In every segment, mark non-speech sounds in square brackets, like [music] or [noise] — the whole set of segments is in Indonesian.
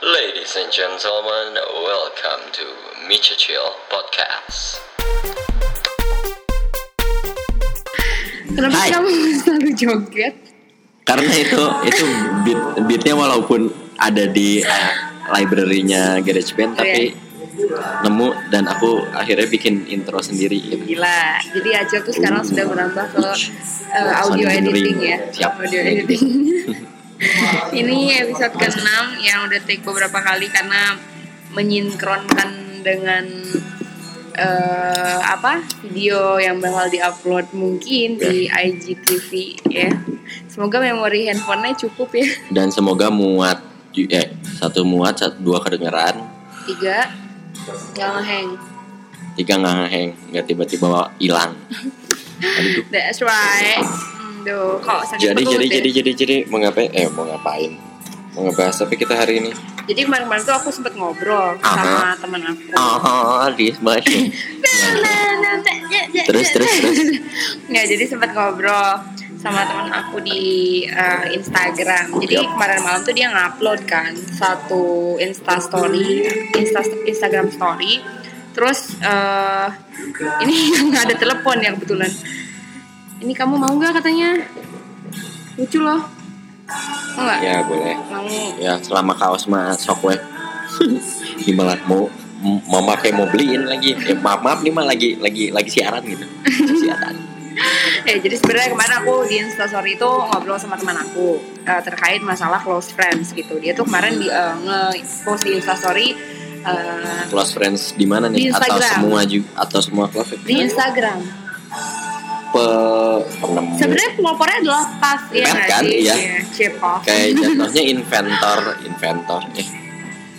Ladies and gentlemen, welcome to Micha Chill Podcast. Kenapa Hai. kamu [laughs] selalu joget? karena itu itu beat beatnya walaupun ada di eh, library-nya GarageBand tapi nemu dan aku akhirnya bikin intro sendiri gitu. Gila. Jadi Acil tuh sekarang sudah merambah ke uh, audio editing ya. Siap. Audio editing. Ini episode ke-6 yang udah take beberapa kali karena menyinkronkan dengan eh, apa video yang bakal diupload mungkin di IGTV ya. Semoga memori handphonenya cukup ya. dan semoga muat eh satu muat satu dua kedengeran Tiga, nggak ngehang. tiga nggak ngeheng nggak tiba-tiba hilang. [laughs] That's right. Duh, kok sakit jadi jadi ya? jadi jadi jadi mau ngapain eh mau ngapain mau ngebahas tapi kita hari ini Jadi kemarin-kemarin tuh aku sempet ngobrol sama teman aku. oh di terus terus terus Nggak, jadi sempet ngobrol sama teman aku di uh, Instagram. Jadi kemarin malam tuh dia ngupload kan satu Insta Story, Insta Instagram Story. Terus eh, ini [laughs] nggak ada telepon ya kebetulan. Ini kamu mau nggak katanya? Lucu loh. Mau nggak? ya boleh Mau. ya selama kaos mah sok we [laughs] gimana mau mau pakai mau beliin lagi ya, maaf maaf nih mah lagi lagi lagi siaran gitu siaran [laughs] Eh jadi sebenarnya kemarin aku di Instastory itu ngobrol sama teman aku eh, terkait masalah close friends gitu. Dia tuh kemarin di eh, nge-post di Instastory eh, close friends di mana nih Di atau semua juga atau semua close friends di Instagram. Pe penemu Sebenarnya pelopornya adalah pas ya Pet kan, sih? iya. Cepof. kayak [laughs] jatuhnya inventor inventor eh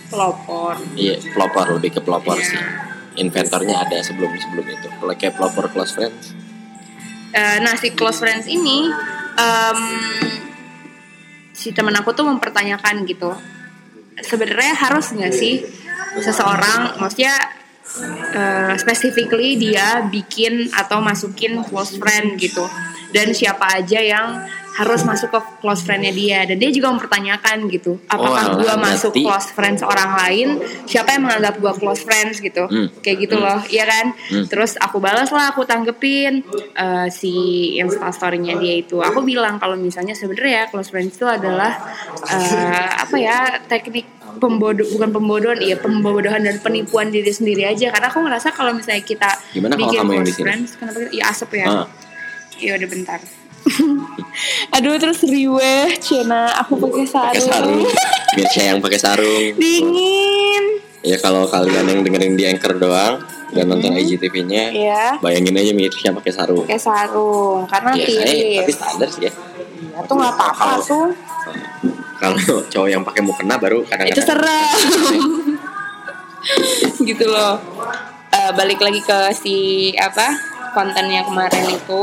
pelopor. iya pelopor lebih ke pelopor Iya. sih inventornya ada sebelum sebelum itu kalau kayak pelopor close friends Eh, nah si close friends ini em, si teman aku tuh mempertanyakan gitu. Sebenarnya harus nggak sih seseorang, maksudnya eh, specifically dia bikin atau masukin close friend gitu. Dan siapa aja yang harus masuk ke close friendnya dia. Dan dia juga mempertanyakan gitu apakah Oh, gua alah, masuk close friends orang lain? Siapa yang menganggap gua close friends gitu? Hmm. kayak gitu Hmm. loh iya kan? Hmm. terus aku balas lah aku tanggepin eh, si instastorynya dia itu. Aku bilang kalau misalnya sebenarnya ya close friends itu adalah eh, apa ya teknik pembodoh bukan pembodohan iya pembodohan dan penipuan diri sendiri aja. Karena aku ngerasa kalau misalnya kita Gimana kalau bikin kamu yang friends kenapa kita- ya asap ya? Ah. ya udah bentar [laughs] aduh terus riweh cina. Aku pakai sarung, pakai sarung. biar saya yang pakai sarung. Dingin. Ya kalau kalian yang dengerin di anchor doang dan nonton IGTV-nya ya bayangin aja Mirsya pakai sarung. Pakai sarung karena ya tiris tapi standar sih ya. Ya, tuh nggak apa-apa tuh kalau cowok yang pakai mukena baru kadang-kadang itu serem. [laughs] Gitu loh. Eh, balik lagi ke si apa kontennya kemarin itu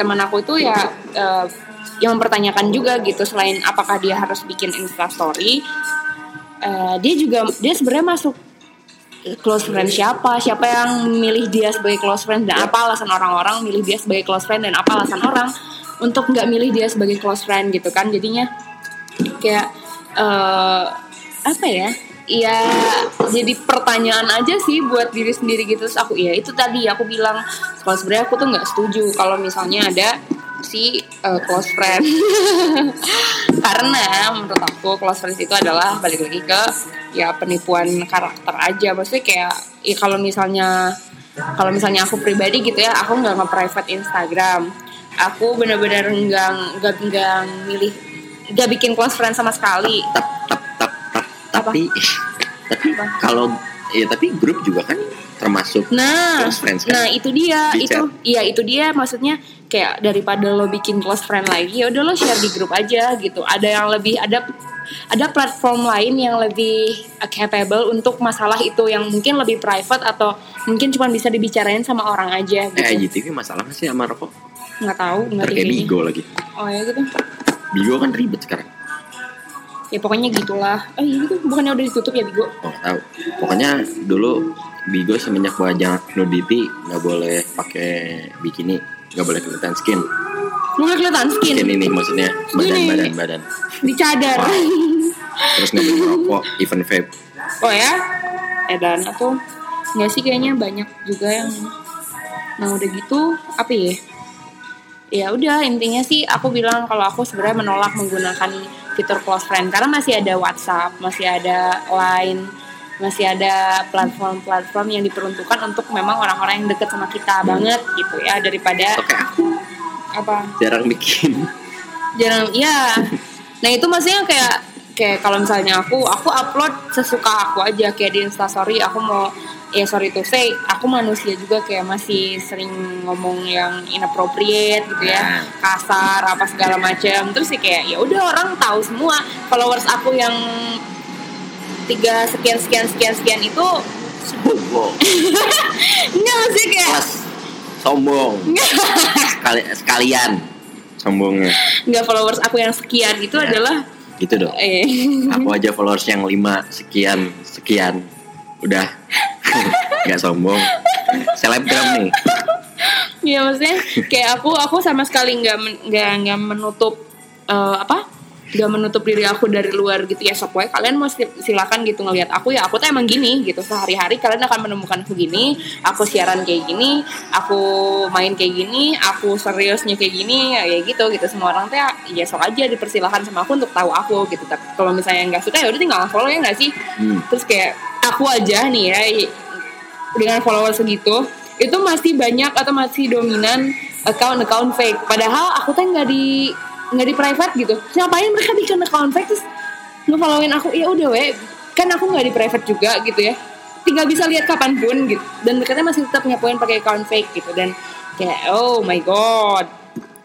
teman aku itu ya eh, yang mempertanyakan juga gitu selain apakah dia harus bikin instastory eh, dia juga dia sebenarnya masuk close friend siapa siapa yang milih dia sebagai close friend dan apa alasan orang-orang milih dia sebagai close friend dan apa alasan orang untuk nggak milih dia sebagai close friend gitu kan. Jadinya kayak eh apa ya ya jadi pertanyaan aja sih buat diri sendiri gitu. Terus aku ya itu tadi aku bilang kalau sebenarnya aku tuh nggak setuju kalau misalnya ada si eh, close friend. [laughs] Karena menurut aku close friends itu adalah balik lagi ke ya penipuan karakter aja. Maksudnya kayak ya kalau misalnya kalau misalnya aku pribadi gitu ya aku nggak nge-private Instagram. Aku bener-bener nggak nggak nggak milih nggak bikin close friend sama sekali tapi tapi kalau ya tapi grup juga kan termasuk Nah, close friends kan nah itu dia, Di itu, iya itu dia maksudnya kayak daripada lo bikin close friend lagi, ya udah lo share di grup aja gitu. Ada yang lebih ada ada platform lain yang lebih capable untuk masalah itu yang mungkin lebih private atau mungkin cuma bisa dibicarain sama orang aja eh gitu. IGTV masalah sih sama rokok Nggak tahu, nggak kayak TV-nya. Bigo lagi Oh ya gitu. Bigo kan ribet sekarang Ya pokoknya gitulah. Eh ini tuh bukannya udah ditutup ya Bigo? oh tahu. Pokoknya dulu Bigo semenjak banyak nudity nggak boleh pakai bikini nggak boleh kelihatan skin. Nggak kelihatan skin. Skin ini maksudnya badan Gini. badan badan. Di cadar. terus nggak boleh rokok even vape. Oh ya? Edan atau nggak sih kayaknya banyak juga yang nah udah gitu apa ya? Ya udah intinya sih aku bilang kalau aku sebenarnya menolak menggunakan fitur close friend. Karena masih ada WhatsApp masih ada Line masih ada platform-platform yang diperuntukkan untuk memang orang-orang yang deket sama kita banget gitu ya daripada oke. Aku apa? Jarang bikin. Jarang ya nah itu maksudnya kayak kayak kalau misalnya aku aku upload sesuka aku aja kayak di instastory aku mau ya sorry to say aku manusia juga kayak masih sering ngomong yang inappropriate gitu ya. Kasar apa segala macam. Terus sih kayak ya udah orang tahu semua. Followers aku yang tiga sekian sekian sekian sekian itu sombong. [laughs] Enggak sih kayak kelas sombong. Sekali, sekalian. Sombongnya. Enggak followers aku yang sekian itu Ya. adalah gitu dong. Eh. Aku aja followers yang lima sekian sekian udah. [laughs] Nggak sombong. Selebgram nih. Iya maksudnya kayak aku aku sama sekali nggak men- nggak nggak menutup eh, apa? Nggak menutup diri aku dari luar gitu ya. Wae kalian mau sil- silakan gitu ngelihat aku ya. Aku tuh emang gini gitu. Sehari-hari kalian akan menemukan aku gini aku siaran kayak gini aku main kayak gini aku seriusnya kayak gini ya, ya gitu gitu. Semua orang tuh ya, ya sok aja dipersilahkan sama aku untuk tahu aku gitu. Tapi kalau misalnya nggak suka ya udah tinggal follow ya nggak sih? Hmm. terus kayak aku aja nih ya dengan follower segitu itu masih banyak atau masih dominan account-account fake. Padahal aku tuh nggak di nggak di private gitu. Ngapain mereka [laughs] bikin account fake terus nge-followin aku? Ya udah we. Kan aku nggak di private juga gitu ya. Tinggal bisa lihat kapan pun gitu. Dan mereka masih tetap nyapuin pakai account fake gitu. Dan kayak oh my god.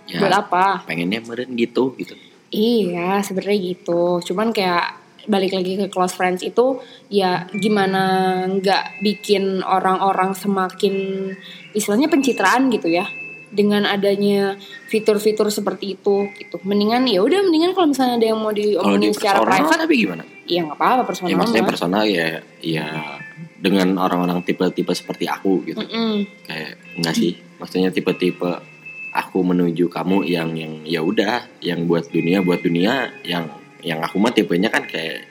Ya buat apa? pengennya meren gitu gitu. Iya, sebenarnya gitu. Cuman kayak balik lagi ke close friends itu ya gimana nggak bikin orang-orang semakin istilahnya pencitraan gitu ya dengan adanya fitur-fitur seperti itu gitu. Mendingan ya udah mendingan kalau misalnya ada yang mau kalau di diomongin secara private, tapi gimana ya nggak apa-apa personal. ya maksudnya personal ya ya dengan orang-orang tipe-tipe seperti aku gitu Mm-mm. kayak enggak sih maksudnya tipe-tipe aku menuju kamu yang yang ya udah yang buat dunia buat dunia yang yang aku mah tipenya kan kayak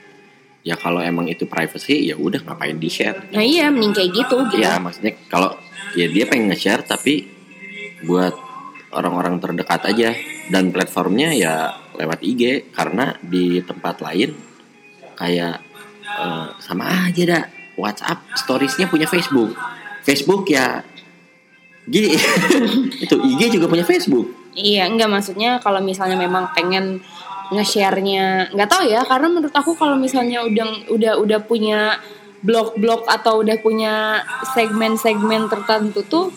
ya kalau emang itu privacy ya udah ngapain di share Nah iya, mending kayak gitu gitu. ya maksudnya kalau ya dia pengen nge-share tapi buat orang-orang terdekat aja. Dan platformnya ya lewat IG karena di tempat lain kayak eh, sama aja dah. WhatsApp storiesnya punya Facebook. Facebook ya gini [laughs] itu IG juga punya Facebook. Iya, enggak maksudnya kalau misalnya memang pengen nge-share-nya. Nggak tahu ya karena menurut aku kalau misalnya udah udah udah punya blog-blog atau udah punya segmen-segmen tertentu tuh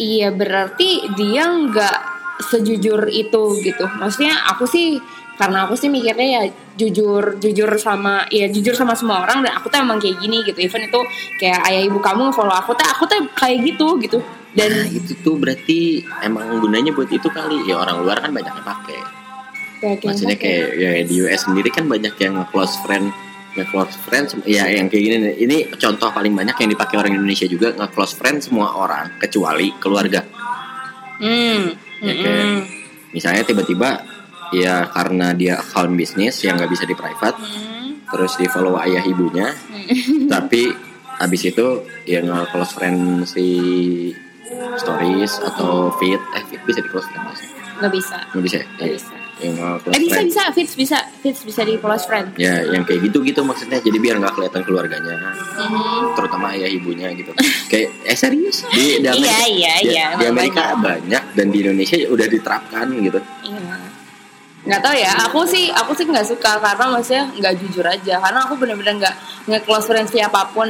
iya berarti dia nggak sejujur itu gitu. Maksudnya aku sih karena aku sih mikirnya ya jujur jujur sama ya jujur sama semua orang dan aku tuh emang kayak gini gitu. Even itu kayak ayah ibu kamu follow aku tuh aku tuh kayak gitu gitu. Dan nah itu tuh berarti emang gunanya buat itu kali. Ya orang luar kan banyak yang pakai kayak maksudnya kayak ya di US sendiri kan banyak yang close friend nge-close friend sem- ya yang kayak gini nih. ini contoh paling banyak yang dipakai orang Indonesia juga nge-close friend semua orang kecuali keluarga. Hmm, Ya, kayak- mm-mm. misalnya tiba-tiba ya karena dia account bisnis yang nggak bisa di private Hmm, terus di follow ayah ibunya [laughs] tapi habis itu ya nge-close friend si stories atau feed eh feed bisa di close friend nggak nggak bisa. Nggak bisa nggak ya, bisa yang eh bisa friend. bisa. Fits bisa. Fits bisa di close friend. Ya yang kayak gitu gitu maksudnya. Jadi biar nggak kelihatan keluarganya. Mhm. terutama ayah ibunya gitu. Kayak eh serius? [laughs] Di, di Iya, Amerika iya, di- iya, di Amerika banyak dan di Indonesia udah diterapkan gitu. Iya. nggak tahu ya. Aku sih aku sih nggak suka karena maksudnya nggak jujur aja. Karena aku bener-bener nggak nggak close friend siapa pun.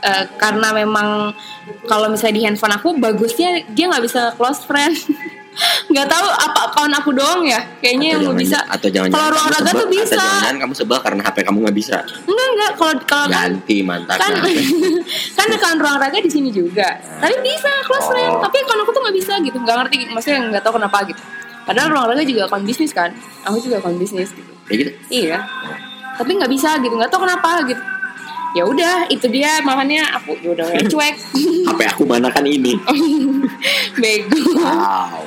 Eh, karena memang kalau misalnya di handphone aku bagusnya dia nggak bisa close friend [laughs] nggak tahu apa account aku doang ya kayaknya yang atau nggak bisa. atau jangan kalau ruang raga tuh bisa. jangan kamu sebel karena HP kamu nggak bisa? Enggak enggak kalau kalau kan ganti mantap kan [laughs] kan account ruang raga di sini juga. Tapi bisa close friend Oh. tapi account aku tuh nggak bisa gitu. Nggak ngerti maksudnya nggak tahu kenapa gitu. Padahal ruang raga juga account bisnis kan. Aku juga account bisnis gitu. Kayak gitu? Iya. Tapi nggak bisa gitu. Nggak tahu kenapa gitu ya udah itu dia makanya aku ya udah [laughs] cuek. HP aku mana kan ini? [laughs] Bego. Wow.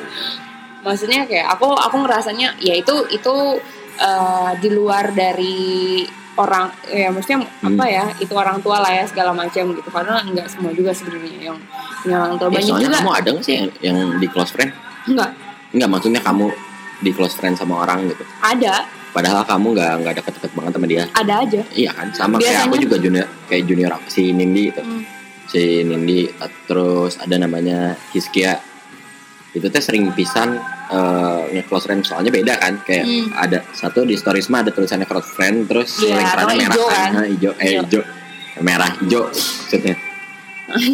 Maksudnya kayak aku aku ngerasanya ya itu itu eh, di luar dari orang ya maksudnya Hmm. apa ya itu orang tua lah ya segala macam gitu. Karena nggak semua juga sebenarnya yang punya orang tua. Ya, banyak soalnya juga. kamu ada nggak sih yang, yang di close friend? nggak. Enggak, maksudnya kamu di close friend sama orang gitu. ada Padahal kamu nggak nggak deket-deket banget sama dia. ada aja Iya kan, sama kayak aku Biasanya- juga junior kayak junior aku si Nindi itu. Hmm. Si Nindi terus ada namanya Hiskia. Itu teh sering pisan eh, nge-close friend soalnya beda kan kayak Hmm. ada satu di storiesma ada tulisannya close friend terus Iya, lingkarannya atau merah hijau kan, kan? Nah, hijau eh Hijau. merah hijau maksudnya [laughs]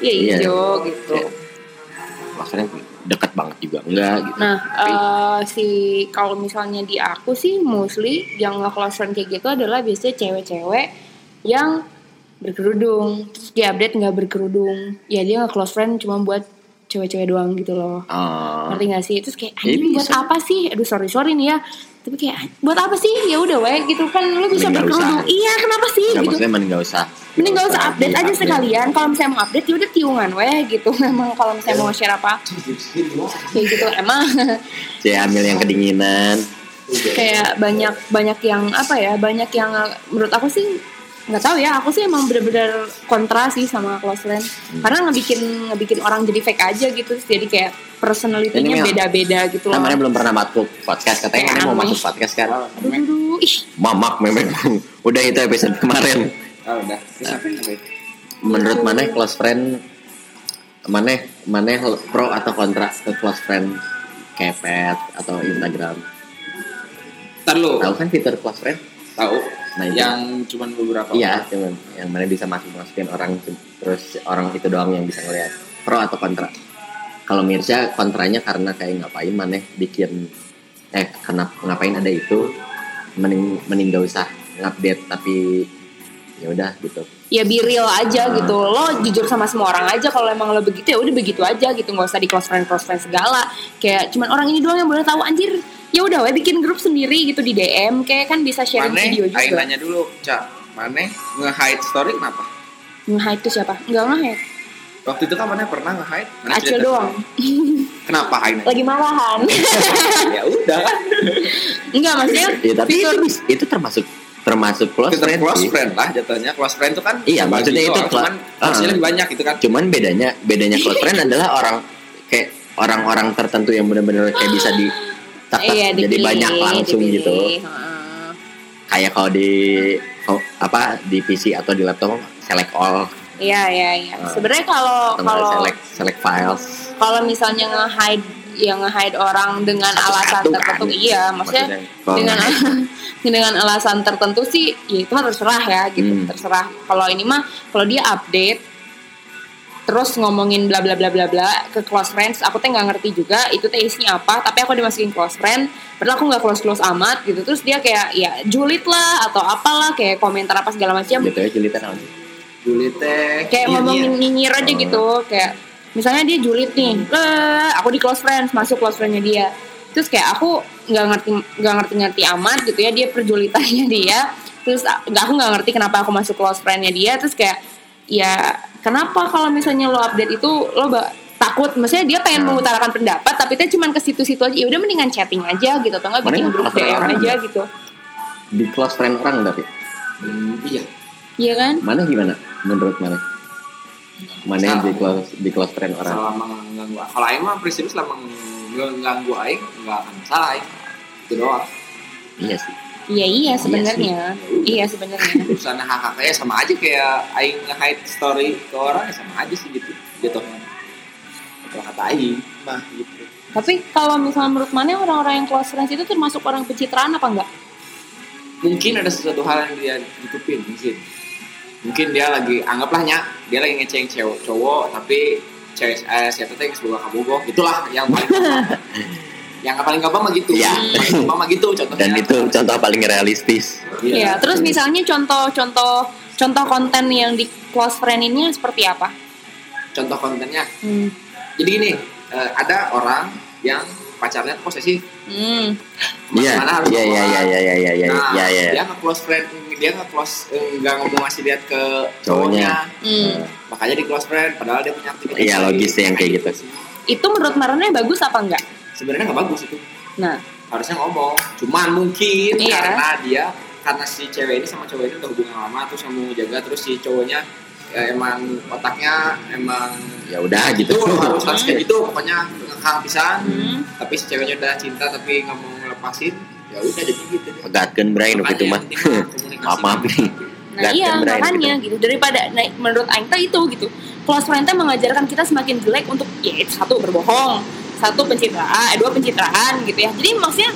ya Iya. hijau gitu Kayak close friend dekat banget juga enggak gitu. Nah, eh, si kalau misalnya di aku sih mostly yang nge-close friend kayak gitu adalah biasanya cewek-cewek yang berkerudung, terus dia update nggak berkerudung. Ya dia nge-close friend cuma buat cewek-cewek doang gitu loh. Oh. Ngerti gak sih? Terus kayak Ya, anjing buat apa sih? Aduh sorry sorry nih ya. Tapi kayak buat apa sih? Ya udah weh gitu kan lu bisa berkerudung. Iya, kenapa sih Nggak, gitu? maksudnya mending nggak usah. Mending gak usah update aja sekalian. Kalau misalnya mau update ya udah tiungan weh gitu. [laughs] Memang kalau misalnya mau share apa kayak gitu emang [laughs] Si ambil yang kedinginan. kayak banyak banyak yang apa ya banyak yang menurut aku sih nggak tahu ya aku sih emang bener-bener kontra sih sama close friend karena ngebikin ngebikin orang jadi fake aja gitu jadi kayak Mel. beda-beda gitu loh Namanya belum pernah masuk podcast katanya Ya, ini mau masuk podcast kan. aduh, aduh, aduh. ih Mamak memang. [laughs] Udah itu episode kemarin. Oh, udah. Apa? Menurut mana close friend mana mana pro atau kontra ke close friend kepet atau Instagram? Ntar lu Tahu kan fitur close friend? tahu Nah, itu. yang cuman beberapa Iya, cuman yang mana bisa masuk masukin orang terus orang itu doang yang bisa ngeliat. Pro atau kontra? Kalau Mirsya kontranya karena kayak ngapain mana bikin eh karena ngapain ada itu mending mending gak usah ngupdate tapi ya udah gitu. ya be real aja Ah. gitu lo jujur sama semua orang aja kalau emang lo begitu ya udah begitu aja gitu nggak usah di close friend close friend segala kayak cuman orang ini doang yang boleh tahu anjir ya udah we bikin grup sendiri gitu di DM kayak kan bisa sharing Mane, video juga nanya dulu, Cak. Mane nge-hide story kenapa? nge-hide tuh siapa nggak nge-hide Waktu itu kan Mane pernah nge-hide. Mane acil cerita doang Kenapa hide? lagi malahan [laughs] ya udah kan. Enggak maksudnya Ya, tapi itu, itu termasuk termasuk close Fitur friend close friend lah jatuhnya. Close friend itu kan Iya, maksudnya itu doang, cla- cuman Ah. porsinya lebih banyak gitu kan. Cuman bedanya bedanya close friend [laughs] adalah orang kayak orang-orang tertentu yang benar-benar kayak bisa di tak- iya jadi dipilih, banyak langsung dipilih. gitu. Heeh. Kayak kalau di apa di PC atau di laptop select all iya iya iya Ah. sebenarnya kalau kalau select select files. kalau misalnya nge-hide yang nge-hide orang dengan alasan Satu-satu tertentu kan. iya maksudnya Kalau dengan [laughs] dengan alasan tertentu sih ya itu mah terserah ya gitu Hmm. terserah kalau ini mah kalau dia update terus ngomongin bla bla bla bla bla ke close friends aku teh nggak ngerti juga itu teh isinya apa tapi aku dimasukin close friend padahal aku nggak close close amat gitu. Terus dia kayak ya julid lah atau apalah kayak komentar apa segala macam. Gitu ya julitan apa? Juli teh kayak ngomongin nyinyir aja Oh. gitu kayak misalnya dia julid nih eh aku di close friends masuk close friendnya dia. Terus kayak aku nggak ngerti nggak ngerti ngerti amat gitu ya dia perjulitannya [laughs] dia. Terus aku nggak ngerti kenapa aku masuk close friendnya dia. Terus kayak ya kenapa kalau misalnya lo update itu lo ba- takut maksudnya dia pengen Hmm. mengutarakan pendapat tapi dia cuman ke situ-situ aja ya udah mendingan chatting aja gitu atau nggak Mana bikin grup close friend DM orang? aja gitu Di close friend orang tapi Hmm, iya. iya kan mana gimana menurut mana? Mana yang Salah. di close di close friend orang? Selama mengganggu kalau aing mah prinsip selama mengganggu aing nggak akan masalah aing. Itu doang. Iya sih. Iya iya sebenarnya. iya sebenarnya. Urusan haknya sama aja kayak aing nge-hide story ke orang ya sama aja sih gitu. Jatuhnya kalau kata aing mah gitu. Tapi kalau misalnya menurut mana orang-orang yang close friends itu termasuk orang pencitraan apa enggak? mungkin ada sesuatu hal yang dia tutupin mungkin. Mungkin dia lagi anggaplah nya dia lagi ngeceng cewek cowok tapi cewek eh, si teteh yang sebuah kabogoh itulah yang paling [laughs] yang paling gampang mah gitu Iya. paling gampang mah gitu contohnya Dan itu contoh paling realistis. Iya, terus misalnya contoh-contoh contoh konten yang di close friend ini seperti apa? contoh kontennya Hmm. jadi gini eh, ada orang yang pacarnya tuh posesif Hmm. Iya, iya, iya, iya, iya, iya, iya, iya, Nah, iya, iya. dia nge close friend, dia nge close nggak ngomong ngasih lihat ke Cowoknya. Hmm. makanya di close friend. Padahal dia punya aktivitas. Iya, logis sih yang kayak gitu. sih. Itu menurut Marane bagus apa enggak? Sebenarnya nggak bagus itu. Nah, harusnya ngomong. Cuman mungkin Iya. karena dia karena si cewek ini sama cowok ini udah hubungan lama terus yang mau jaga terus si cowoknya ya, emang otaknya emang ya udah gitu. Itu harus harus kayak gitu pokoknya ngekang pisan. Hmm. tapi si ceweknya udah cinta tapi nggak mau ngelepasin ya udah jadi gitu deh. Pegatkan brain gitu mah. maaf maaf nih. Nah iya brain makanya gitu. gitu. Daripada nah, menurut Aing itu gitu. Close friend mengajarkan kita semakin jelek untuk ya itu satu berbohong satu pencitraan eh, dua pencitraan gitu ya. Jadi maksudnya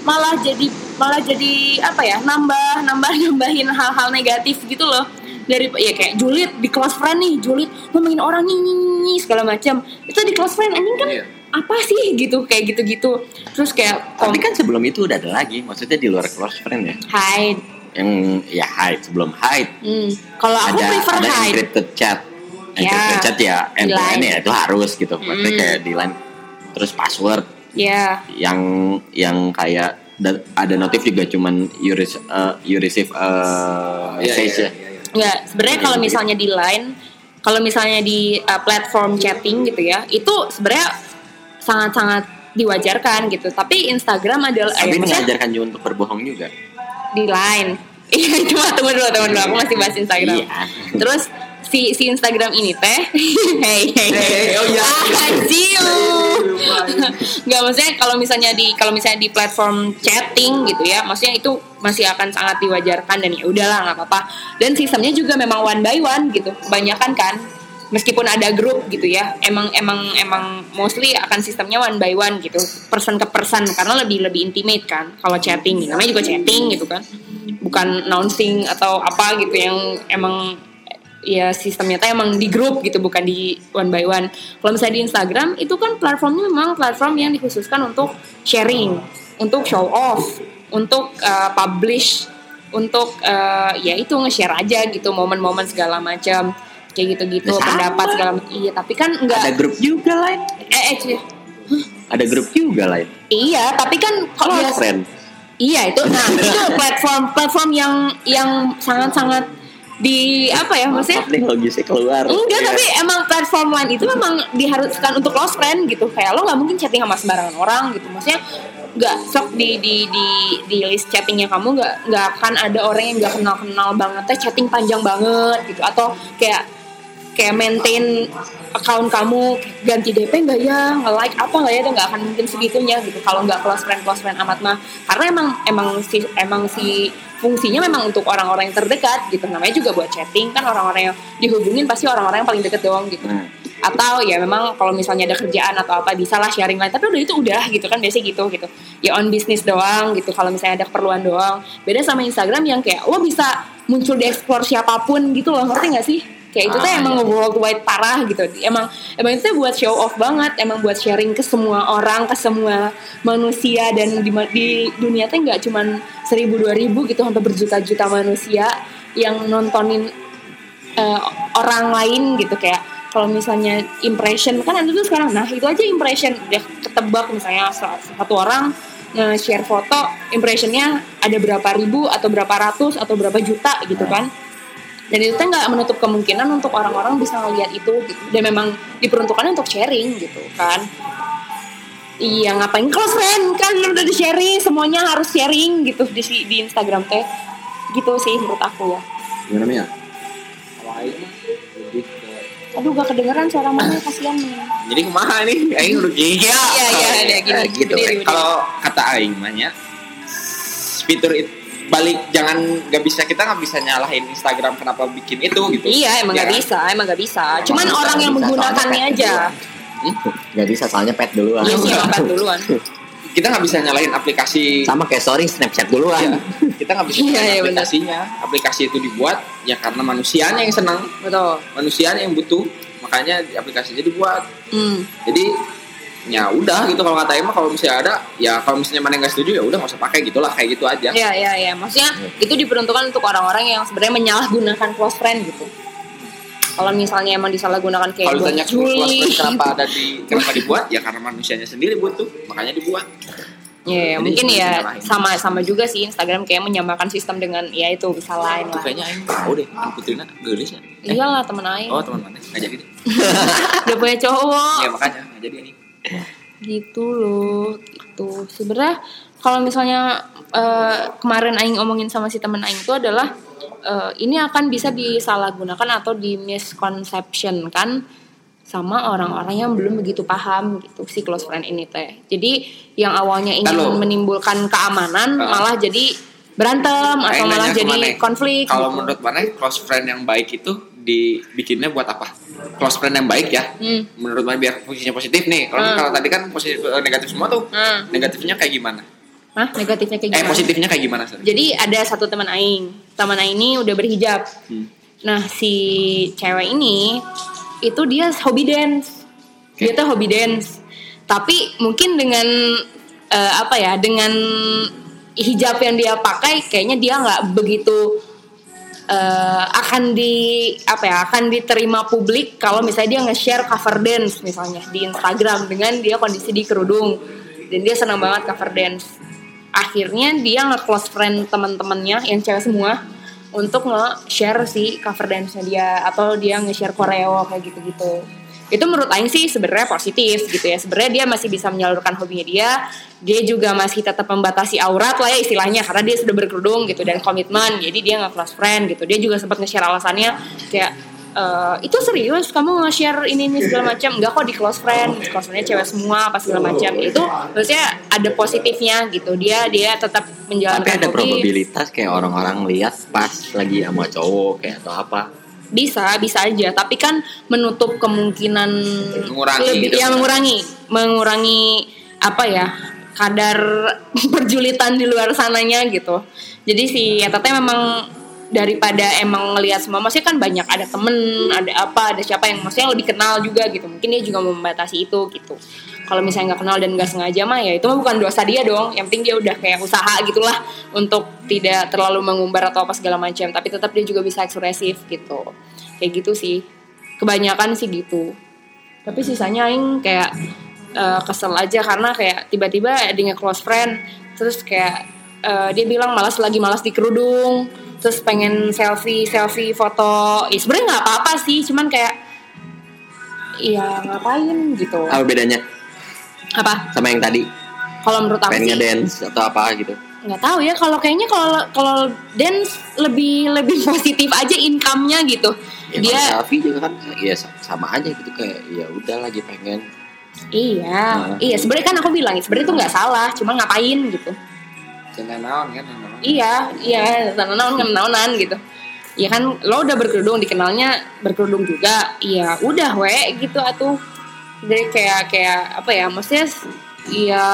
malah jadi malah jadi apa ya nambah nambah [laughs] nambahin hal-hal negatif gitu loh. Dari ya kayak julid di close friend nih julid ngomongin orang nih, segala macam. Itu di close friend anjing kan Iya. apa sih gitu kayak gitu-gitu. Terus kayak tapi kan sebelum itu udah ada lagi maksudnya di luar close friend ya. Hide. Yang ya hide sebelum hide. Hmm. kalau aku ada prefer ada hide. encrypted chat. Ya, encrypted chat ya end to end ya itu harus gitu. Maksudnya Mm. kayak di line terus password ya yang yang kayak da- ada notif juga cuman you, rec- uh, you receive uh, Iya, message iya, ya iya, iya. Ya, sebenarnya Iya, kalau gitu. misalnya di Line, kalau misalnya di uh, platform chatting gitu ya, itu sebenarnya sangat-sangat diwajarkan gitu. Tapi Instagram adalah tapi eh, mengajarkan juga untuk berbohong juga di Line. [laughs] Iya, cuma tunggu dulu, tunggu dulu. Aku masih bahas Instagram. Iya. Terus si si Instagram ini teh, [laughs] hey hey Hey, oh ciu. Nggak maksudnya kalau misalnya di kalau misalnya di platform chatting gitu ya, maksudnya itu masih akan sangat diwajarkan dan ya udahlah nggak apa-apa. Dan sistemnya juga memang one by one gitu, kebanyakan kan. Meskipun ada grup gitu ya, emang emang emang mostly akan sistemnya one by one gitu, person ke person karena lebih lebih intimate kan. Kalau chatting, namanya juga chatting gitu kan, bukan announcing atau apa gitu yang emang ya sistemnya tuh emang di grup gitu bukan di one by one. Kalau misalnya di Instagram itu kan platformnya memang platform yang dikhususkan untuk sharing, untuk show off, untuk uh, publish, untuk uh, ya itu nge-share aja gitu momen-momen segala macam kayak gitu-gitu pendapat segala macam. Iya tapi kan ada enggak grup juga lain eh, eh cuy. ada grup juga lain iya tapi kan kalau close friend Iya itu, nah itu platform platform yang yang sangat sangat di apa ya maksudnya Maaf nih logisnya keluar Enggak, Iya. tapi emang platform lain itu memang diharuskan untuk close friend gitu. Kayak lo nggak mungkin chatting sama sembarangan orang gitu. Maksudnya nggak sok di di di di list chattingnya kamu nggak nggak akan ada orang yang nggak kenal kenal banget teh chatting panjang banget gitu atau kayak kayak maintain account kamu ganti DP nggak? Ya nge like apa nggak ya? Itu nggak akan mungkin segitunya gitu kalau nggak close friend close friend amat mah. Karena emang emang si emang si fungsinya memang untuk orang-orang yang terdekat gitu. Namanya juga buat chatting kan orang-orang yang dihubungin pasti orang-orang yang paling deket doang gitu. Hmm. atau ya memang kalau misalnya ada kerjaan atau apa bisa lah sharing lain. Tapi udah itu udah gitu kan biasanya gitu gitu. Ya on bisnis doang gitu kalau misalnya ada keperluan doang. Beda sama Instagram yang kayak lo bisa muncul di explore siapa pun gitu loh. Ngerti gak sih kayak itu tuh Ah, emang iya. worldwide parah gitu. Emang emang itu tuh buat show off banget emang buat sharing ke semua orang ke semua manusia. Dan di, di dunia tuh nggak cuman seribu dua ribu gitu sampai berjuta-juta manusia yang nontonin eh, orang lain gitu. Kayak kalau misalnya impression kan ada tuh sekarang nah itu aja impression. Udah ketebak misalnya sa- satu orang nge-share foto impressionnya ada berapa ribu atau berapa ratus atau berapa juta gitu kan dan itu nggak menutup kemungkinan untuk orang-orang bisa ngeliat itu gitu. Dan memang diperuntukkan untuk sharing gitu kan. Iya ngapain? Close friend kan udah di sharing semuanya harus sharing gitu di di Instagram teh. Gitu sih menurut aku ya. Gimana ke aduh gak kedengeran suara mana kasihan nih. Jadi ke mana nih? Aing udah gini. Ya Iya, iya, gitu. Berdiri. kalau kata Aing mah ya fitur itu balik jangan nggak bisa kita nggak bisa nyalahin Instagram kenapa bikin itu gitu Iya, emang nggak Ya. bisa, emang nggak bisa. Cuman Emang orang nggak yang bisa, menggunakannya aja. nggak bisa soalnya pet duluan Iya sih, duluan. [laughs] kita nggak bisa nyalahin aplikasi sama kayak story snapchat duluan Iya, kita nggak bisa Iya, nyalahin iya, benar. aplikasinya aplikasi itu dibuat ya karena manusianya yang senang Betul. manusianya yang butuh makanya aplikasinya dibuat Hmm. jadi ya udah gitu kalau kata Emma kalau misalnya ada ya kalau misalnya mana yang nggak setuju ya udah nggak usah pakai gitulah kayak gitu aja. Iya, iya, iya. Maksudnya itu diperuntukkan untuk orang-orang yang sebenarnya menyalahgunakan close friend gitu. Kalau misalnya emang disalahgunakan kayak kalau ditanya kelas Juli, kenapa ada di kenapa dibuat? Ya karena manusianya sendiri butuh makanya dibuat. Ya, Jadi mungkin ya sama sama juga sih Instagram kayak menyamakan sistem dengan ya itu bisa lain lah. kayaknya Aing tahu deh kan Putrina gelis ya Iyalah temen aing. oh teman mana jadi deh. [laughs] Udah punya cowok. ya makanya jadi ini gitu loh gitu sebenarnya kalau misalnya eh, kemarin Aing omongin sama si temen Aing itu adalah eh, ini akan bisa disalahgunakan atau di misconception kan sama orang-orang yang belum begitu paham gitu si close friend ini teh. Jadi yang awalnya ingin Ntar lo. menimbulkan keamanan Ah. malah jadi berantem atau malah jadi Maneh, konflik. Kalau gitu. menurut mana close friend yang baik itu dibikinnya buat apa? Close friend yang baik ya. Hmm. Menurut mana biar fungsinya positif nih. Kalau Hmm. kalau tadi kan positif eh, negatif semua tuh. Hmm. Negatifnya kayak gimana? Hah, negatifnya kayak Eh gimana? positifnya kayak gimana? Sar? Jadi ada satu teman aing. Teman aing ini udah berhijab. Hmm. Nah, si cewek ini itu dia hobi dance. Dia tuh hobi dance. Tapi mungkin dengan eh, apa ya? Dengan hijab yang dia pakai kayaknya dia nggak begitu eh, akan di apa ya akan diterima publik kalau misalnya dia nge-share cover dance misalnya di Instagram dengan dia kondisi di kerudung. Dan dia senang banget cover dance. Akhirnya dia nge-close friend teman-temannya yang cewek semua untuk nge-share si cover dance-nya dia atau dia nge-share koreo kayak gitu-gitu itu menurut Aing sih sebenarnya positif gitu ya. Sebenarnya dia masih bisa menyalurkan hobinya dia. Dia juga masih tetap membatasi aurat lah ya istilahnya karena dia sudah berkerudung gitu dan komitmen. Jadi dia nggak close friend gitu. Dia juga sempat nge-share alasannya kayak "Eh, itu serius kamu nge-share ini ini segala macam. Enggak kok di close friend close friendnya cewek semua apa segala macam. Itu maksudnya ada positifnya gitu. Dia dia tetap menjalankan Tapi ada hobi. probabilitas kayak orang-orang lihat pas lagi sama cowok kayak atau apa. Bisa bisa aja. Tapi kan menutup kemungkinan Mengurangi lebih gitu. ya mengurangi. Mengurangi apa ya kadar [laughs] perjulitan di luar sananya gitu. Jadi si teteh memang daripada emang ngelihat semua maksudnya kan banyak. Ada temen ada apa ada siapa yang maksudnya lebih kenal juga gitu. Mungkin dia juga membatasi itu gitu kalau misalnya nggak kenal dan nggak sengaja mah ya itu mah bukan dosa dia dong. Yang penting dia udah kayak usaha gitulah untuk tidak terlalu mengumbar atau apa segala macam. Tapi tetap dia juga bisa ekspresif gitu. Kayak gitu sih. Kebanyakan sih gitu. Tapi sisanya aing kayak eh, kesel aja karena kayak tiba-tiba dia close friend terus kayak eh, dia bilang malas lagi malas di kerudung terus pengen selfie selfie foto. Ya sebenarnya nggak apa-apa sih cuman kayak iya ngapain gitu. Apa bedanya apa sama yang tadi? kalau menurut aku Pengen dance atau apa gitu? nggak tahu ya kalau kayaknya kalau kalau dance lebih lebih [laughs] positif aja income-nya gitu Ya, dia selfie juga kan ya sa- sama aja gitu kayak ya udah lagi pengen. iya Nah. iya sebenarnya kan aku bilang sebenarnya itu nggak salah cuma ngapain gitu Jangan naon kan naon. iya iya naon naonan gitu ya kan lo udah berkerudung dikenalnya berkerudung juga iya udah we gitu atuh jadi kayak kayak apa ya maksudnya iya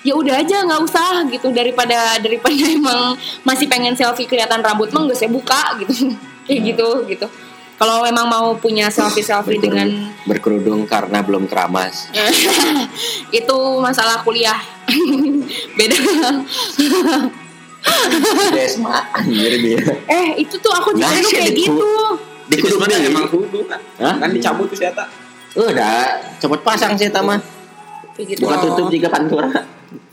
ya udah aja nggak usah gitu daripada daripada [laughs] emang masih pengen selfie kelihatan rambut mah nggak saya buka gitu [laughs] kayak gitu gitu kalau memang mau punya selfie selfie dengan berkerudung karena belum keramas. [laughs] itu masalah kuliah beda Desma anjir dia. eh itu tuh aku juga Nah, sih, kayak di- gitu Di Itu kerudung sebenarnya emang emang kudu kan. Hah? Kan dicabut tuh siapa? Udah cepet pasang sih tama. gitu Bukan tutup jika pantura.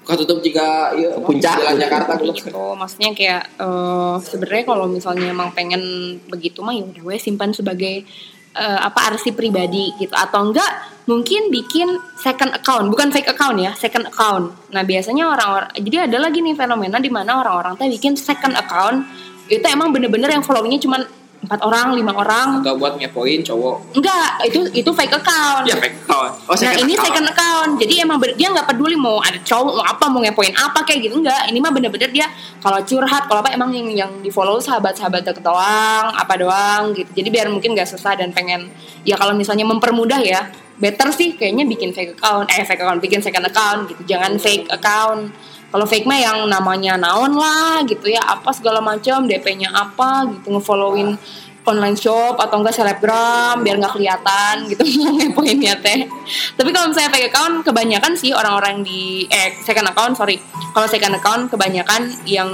Kau tutup jika iya, Puncak. Jalan Jakarta. Gitu maksudnya kayak eh, sebenarnya kalau misalnya emang pengen begitu mah ya udah we simpan sebagai eh, apa arsip pribadi gitu. Atau enggak mungkin bikin second account. Bukan fake account ya second account. Nah biasanya orang-orang jadi ada lagi nih fenomena di mana orang-orang teh bikin second account. Itu emang bener-bener yang followingnya cuma empat orang lima orang. Atau buat ngepoin cowok. enggak itu itu fake account. Ya fake account. Oh, nah ini second account. Jadi emang dia nggak peduli mau ada cowok mau apa mau ngepoin apa kayak gitu enggak. Ini mah bener-bener dia kalau curhat kalau apa emang yang yang di follow sahabat-sahabat deket doang apa doang gitu. Jadi biar mungkin gak susah dan pengen ya kalau misalnya mempermudah ya better sih kayaknya bikin fake account eh fake account bikin second account gitu. Jangan fake account kalau fake mah yang namanya naon lah gitu ya apa segala macam DP-nya apa gitu ngefollowin online shop atau enggak selebgram biar nggak kelihatan gitu [laughs] ngepoinnya teh. Tapi kalau misalnya fake account kebanyakan sih orang-orang di eh second account sorry. Kalau second account kebanyakan yang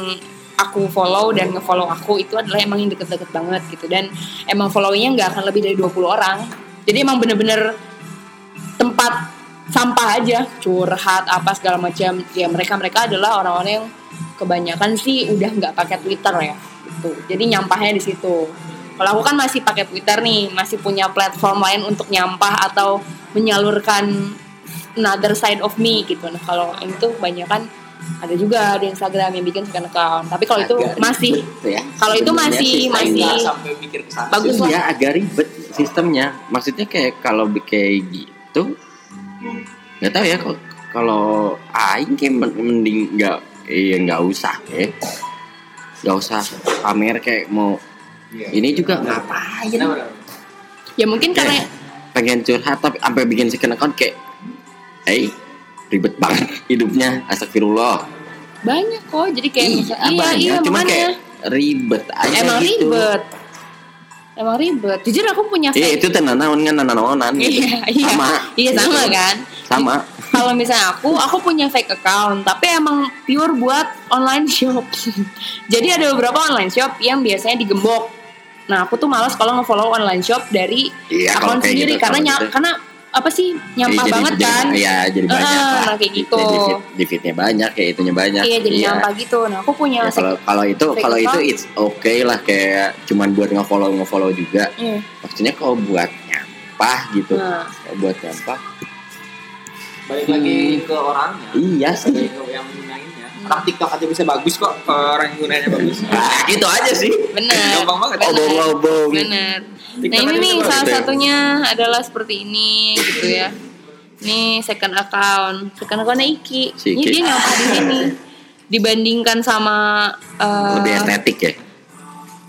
aku follow dan ngefollow aku itu adalah emang yang deket-deket banget gitu. Dan emang followingnya nggak akan lebih dari 20 orang. Jadi emang bener-bener tempat sampah aja curhat apa segala macam ya mereka mereka adalah orang-orang yang kebanyakan sih udah nggak pakai Twitter ya gitu jadi nyampahnya di situ kalau aku kan masih pakai Twitter nih masih punya platform lain untuk nyampah atau menyalurkan another side of me gitu nah kalau ini tuh kebanyakan ada juga di Instagram yang bikin second account tapi kalau itu masih ya. kalau itu masih masih sampai mikir. Bagus. Iya agak ribet sistemnya. Maksudnya kayak kalau kayak gitu, nggak tahu ya kalau kalau aing kayak men- mending nggak iya nggak usah ya. Nggak usah pamer kayak mau Iya. ini juga ngapain? Benar, benar. ya mungkin karena Kayak pengen curhat tapi sampai bikin second account kayak, eh ribet banget hidupnya. Astagfirullah. banyak kok jadi kayak misal- iya banyak, iya cuman makanya kayak ribet aja emang gitu. ribet emang ribet jujur aku punya Iya itu tenanawan kan nanawanan gitu. iya iya Sama. iya sama kan Sama. kalau misalnya aku aku punya fake account tapi emang pure buat online shop [laughs] jadi ada beberapa online shop yang biasanya digembok nah aku tuh malas kalau nge-follow online shop dari Iya, kayak sendiri gitu, karena gitu. karena apa sih nyampah Iya, banget jadi, kan Iya, jadi Eh, banyak lah. nah, kayak gitu. Jadi feed, di feednya banyak, kayak itunya banyak. iya jadi nyampah gitu nah aku punya Ya, kalau kalau itu kalau itu account. it's okay lah kayak cuman buat nge-follow nge-follow juga. Iya. Maksudnya kalau buat nyampah gitu. Nah. Kalau buat nyampah. Balik lagi ke orangnya. Iya sih. Yang Orang TikTok aja bisa bagus kok orang yang gunainnya bagus. Nah, gitu aja sih. bener Gampang banget. bener, Obong-obong. bener nah ini nih salah satunya adalah seperti ini gitu ya ini second account second accountnya Iki Si ini Iki. dia nyampah di sini dibandingkan sama eh, Lebih estetik ya.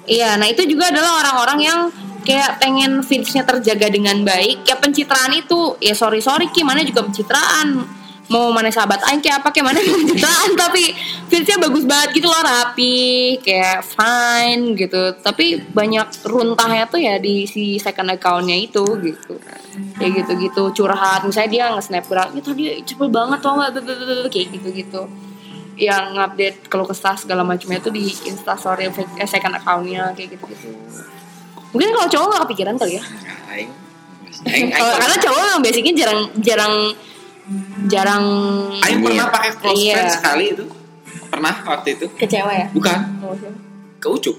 Iya, nah itu juga adalah orang-orang yang kayak pengen feedsnya terjaga dengan baik. Ya pencitraan itu, ya sorry sorry Ki, mana juga pencitraan. Mau mana sahabat aing kayak apa kayak mana [laughs] pencitraan tapi feedsnya bagus banget gitu loh rapi, kayak fine gitu. Tapi banyak runtahnya tuh ya di si second accountnya itu gitu. Kayak gitu-gitu curhat, misalnya dia nge-snapgram, ya tadi cepet banget tuh kayak gitu-gitu yang ngupdate kalau kesah segala macamnya itu di instastory eh, second accountnya kayak gitu gitu mungkin kalau cowok nggak kepikiran kali ya Aing. Aing, aing, karena cowok memang basicnya jarang jarang jarang Aing pernah pakai close Iya. friend sekali itu. Pernah waktu itu. kecewa ya Bukan, Oh, siapa? ke Ucup.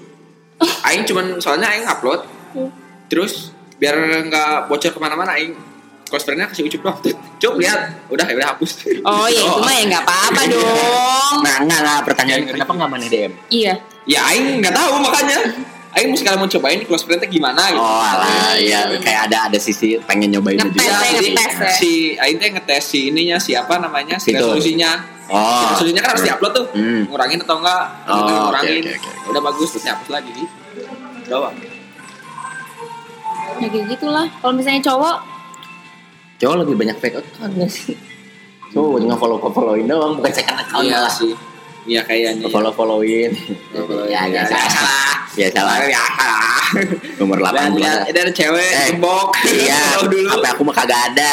Aing cuman soalnya Aing upload. Hmm. Terus biar nggak bocor ke mana-mana Aing close friendnya kasih Ucup doang. [laughs] Cup lihat, udah ya udah hapus. oh ya itu mah ya nggak apa-apa [laughs] dong Nah, enggak enggak pertanyaan Iya, kenapa enggak mana DM? iya Ya Aing nggak tahu makanya. Aing mau sekali mau cobain close friendnya gimana gitu. Oh, alah, ya kayak ada ada sisi pengen nyobain Ngetes juga. ya, jadi ngetes ya. si Aing teh ngetes si ininya siapa namanya si Fitur. resolusinya. Oh. Resolusinya kan harus diupload tuh. Hmm. Ngurangin atau enggak? Oh, ngurangin. oke, oke. Udah bagus terus dihapus lagi gitu. Doang. ya kayak gitulah kalau misalnya cowok Cowok lebih banyak fake account gak sih? Cowok nggak follow followin doang, bukan second account Iya malah. sih. Iya kayaknya. Follow followin. Ya, Ya, biasa. biasa lah. Biasa lah. Biasa lah. Nomor Lihat, 8 lihat, belas. ada cewek Eh, gembok. Iya, [laughs] dulu. apa aku mah kagak ada.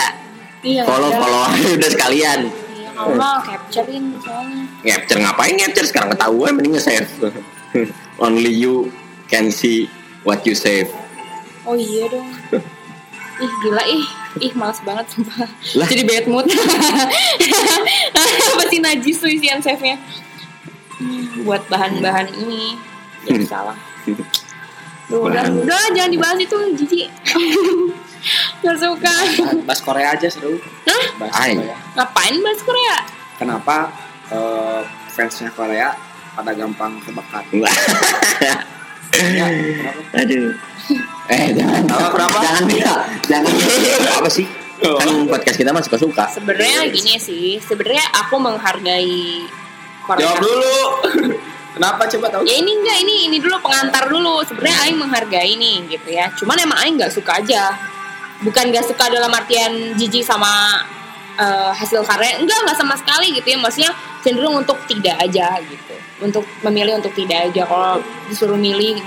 iya Follow ada. follow aja udah sekalian. iya kalau mau capturein soalnya Capture ngapain capture sekarang ketahuan mending nge-save. [laughs] Only you can see what you save. Oh iya dong. Ih gila ih, ih males banget sumpah. Lah. Jadi bad mood. [laughs] Apa sih najis tuh isian save-nya? Hmm, buat bahan-bahan ini. Ya Hmm. [laughs] salah. Duh, udah, udah jangan dibahas itu jijik. [laughs] Gak suka. Bahas Korea aja seru. Hah? Bahas. Korea. Ngapain bahas Korea? Kenapa eh, fansnya Korea pada gampang kebakar? [laughs] Ya? Aduh. Eh jangan. Apa, kenapa? Jangan dia. Jangan. Apa sih? Kan podcast kita mah suka-suka. Sebenarnya gini sih, sebenarnya aku menghargai Korea. Jawab dulu. [laughs] Kenapa? Coba tahu? ya ini enggak ini ini dulu pengantar dulu. Sebenarnya Aing menghargai nih gitu ya. Cuman emang Aing nggak suka aja. Bukan nggak suka dalam artian jijik sama eh, hasil karya. Enggak nggak sama sekali gitu ya. Maksudnya cenderung untuk tidak aja gitu. Untuk memilih untuk tidak aja. Kalau disuruh milih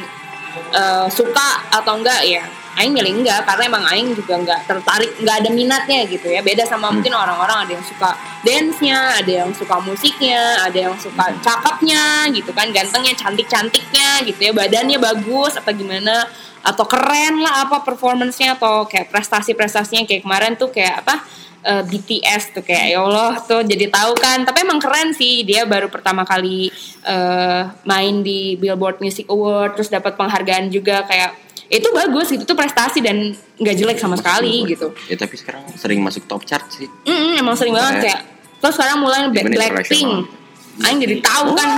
eh, suka atau enggak ya Aing milih enggak karena emang Aing juga enggak tertarik enggak ada minatnya gitu ya. Beda sama mungkin orang-orang ada yang suka dance-nya ada yang suka musiknya ada yang suka cakepnya gitu kan gantengnya cantik-cantiknya gitu ya. Badannya bagus apa gimana atau keren lah apa performance-nya atau kayak prestasi-prestasinya. Kayak kemarin tuh kayak apa eh, BTS tuh kayak ya Allah tuh jadi tahu kan. Tapi emang keren sih dia baru pertama kali eh, main di Billboard Music Award terus dapat penghargaan juga kayak itu bagus itu tuh prestasi dan nggak jelek sama sekali gitu Ya tapi sekarang sering masuk top chart sih. Mm, emang sering banget Kayak- terus sekarang mulai Blackpink international. Aing jadi tahu kan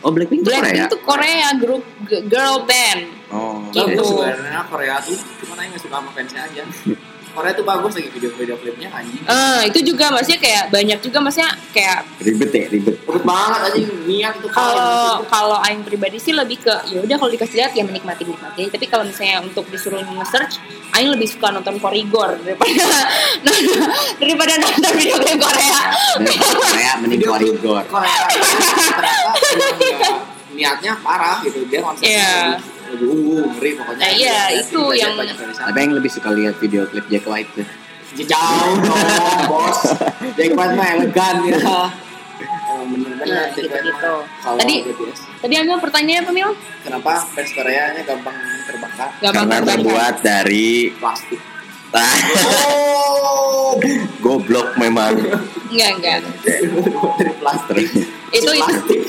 Oh Blackpink Blackpink Korea. tuh Korea grup girl band Oh. Gitu. sebenarnya Korea tuh cuma Aing nggak suka sama fansnya aja. [laughs] Korea tuh bagus lagi video-video klipnya anjing. Eh, itu juga maksudnya kayak banyak juga maksudnya kayak Ribet ya ribet. Urut banget anjing niat itu kalau kalau aing pribadi sih lebih ke ya udah kalau dikasih lihat ya menikmati nikmati tapi kalau misalnya untuk disuruh nge-search aing lebih suka nonton korigor daripada [laughs] daripada nonton video klip Korea Korea mending koridor. Korea ternyata niatnya parah gitu dia konsepnya Iya. Ungu ngeri pokoknya. Nah, iya, itu yang-. Tapi yang lebih suka lihat video klip Jack White tuh. jauh dong bos [laughs] Jack White mah elegan ya [laughs] Oh, bener-bener Nah, mah kalau Tadi- BTS tadi ambil pertanyaannya apa Mil? kenapa fans Koreanya gampang terbakar Gampang Karena terbakar. terbuat dari plastik oh [laughs] goblok memang. enggak enggak dari plastik itu itu plastik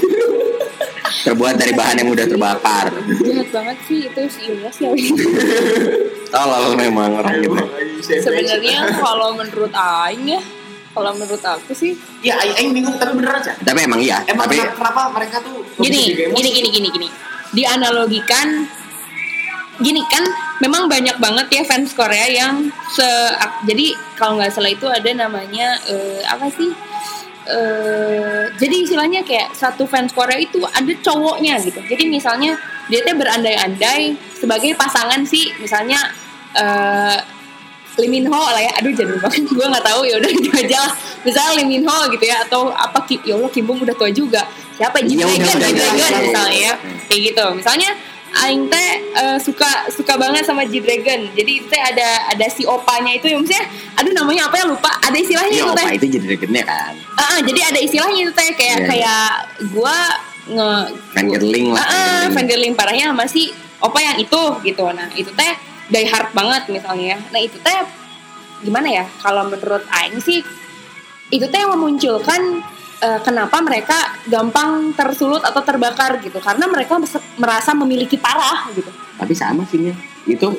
Terbuat dari bahan yang mudah terbakar. jahat banget sih itu si Ilyas ya Tolol memang orang gitu. sebenarnya kalau menurut aing ya kalau menurut aku sih ya aing aing bingung tapi bener aja Tapi emang iya. emang tapi kenapa- kenapa mereka tuh gini gini gini gini gini dianalogikan gini kan memang banyak banget ya fans Korea yang se jadi kalau nggak salah itu ada namanya eh, apa sih eh jadi istilahnya kayak satu fans Korea itu ada cowoknya gitu. Jadi misalnya dia teh berandai-andai sebagai pasangan sih. Misalnya eh Lee Min Ho lah ya. Aduh jadul banget. [laughs] Gue nggak tahu. Ya udah [laughs] itu aja lah. Misalnya Lee Min Ho gitu ya atau apa ya Allah Kim Bum udah tua juga. Siapa? Jin Dragon udah. misalnya ya. Kayak gitu. Misalnya Aing teh eh, suka suka banget sama G Dragon jadi teh ada ada si opanya itu ya maksudnya aduh namanya apa ya lupa ada istilahnya Iya itu teh itu jadi dragonnya kan. Ah, ah, jadi ada istilahnya itu teh kayak iya. kayak gua nge Fangirling lah, Ah, ah, fangirling. fangirling parahnya sama si opa yang itu gitu. Nah, itu teh die hard banget misalnya. Nah, itu teh gimana ya? Kalau menurut aing sih itu teh yang memunculkan eh, kenapa mereka gampang tersulut atau terbakar gitu. Karena mereka merasa memiliki parah gitu. Tapi sama sih Mil. Itu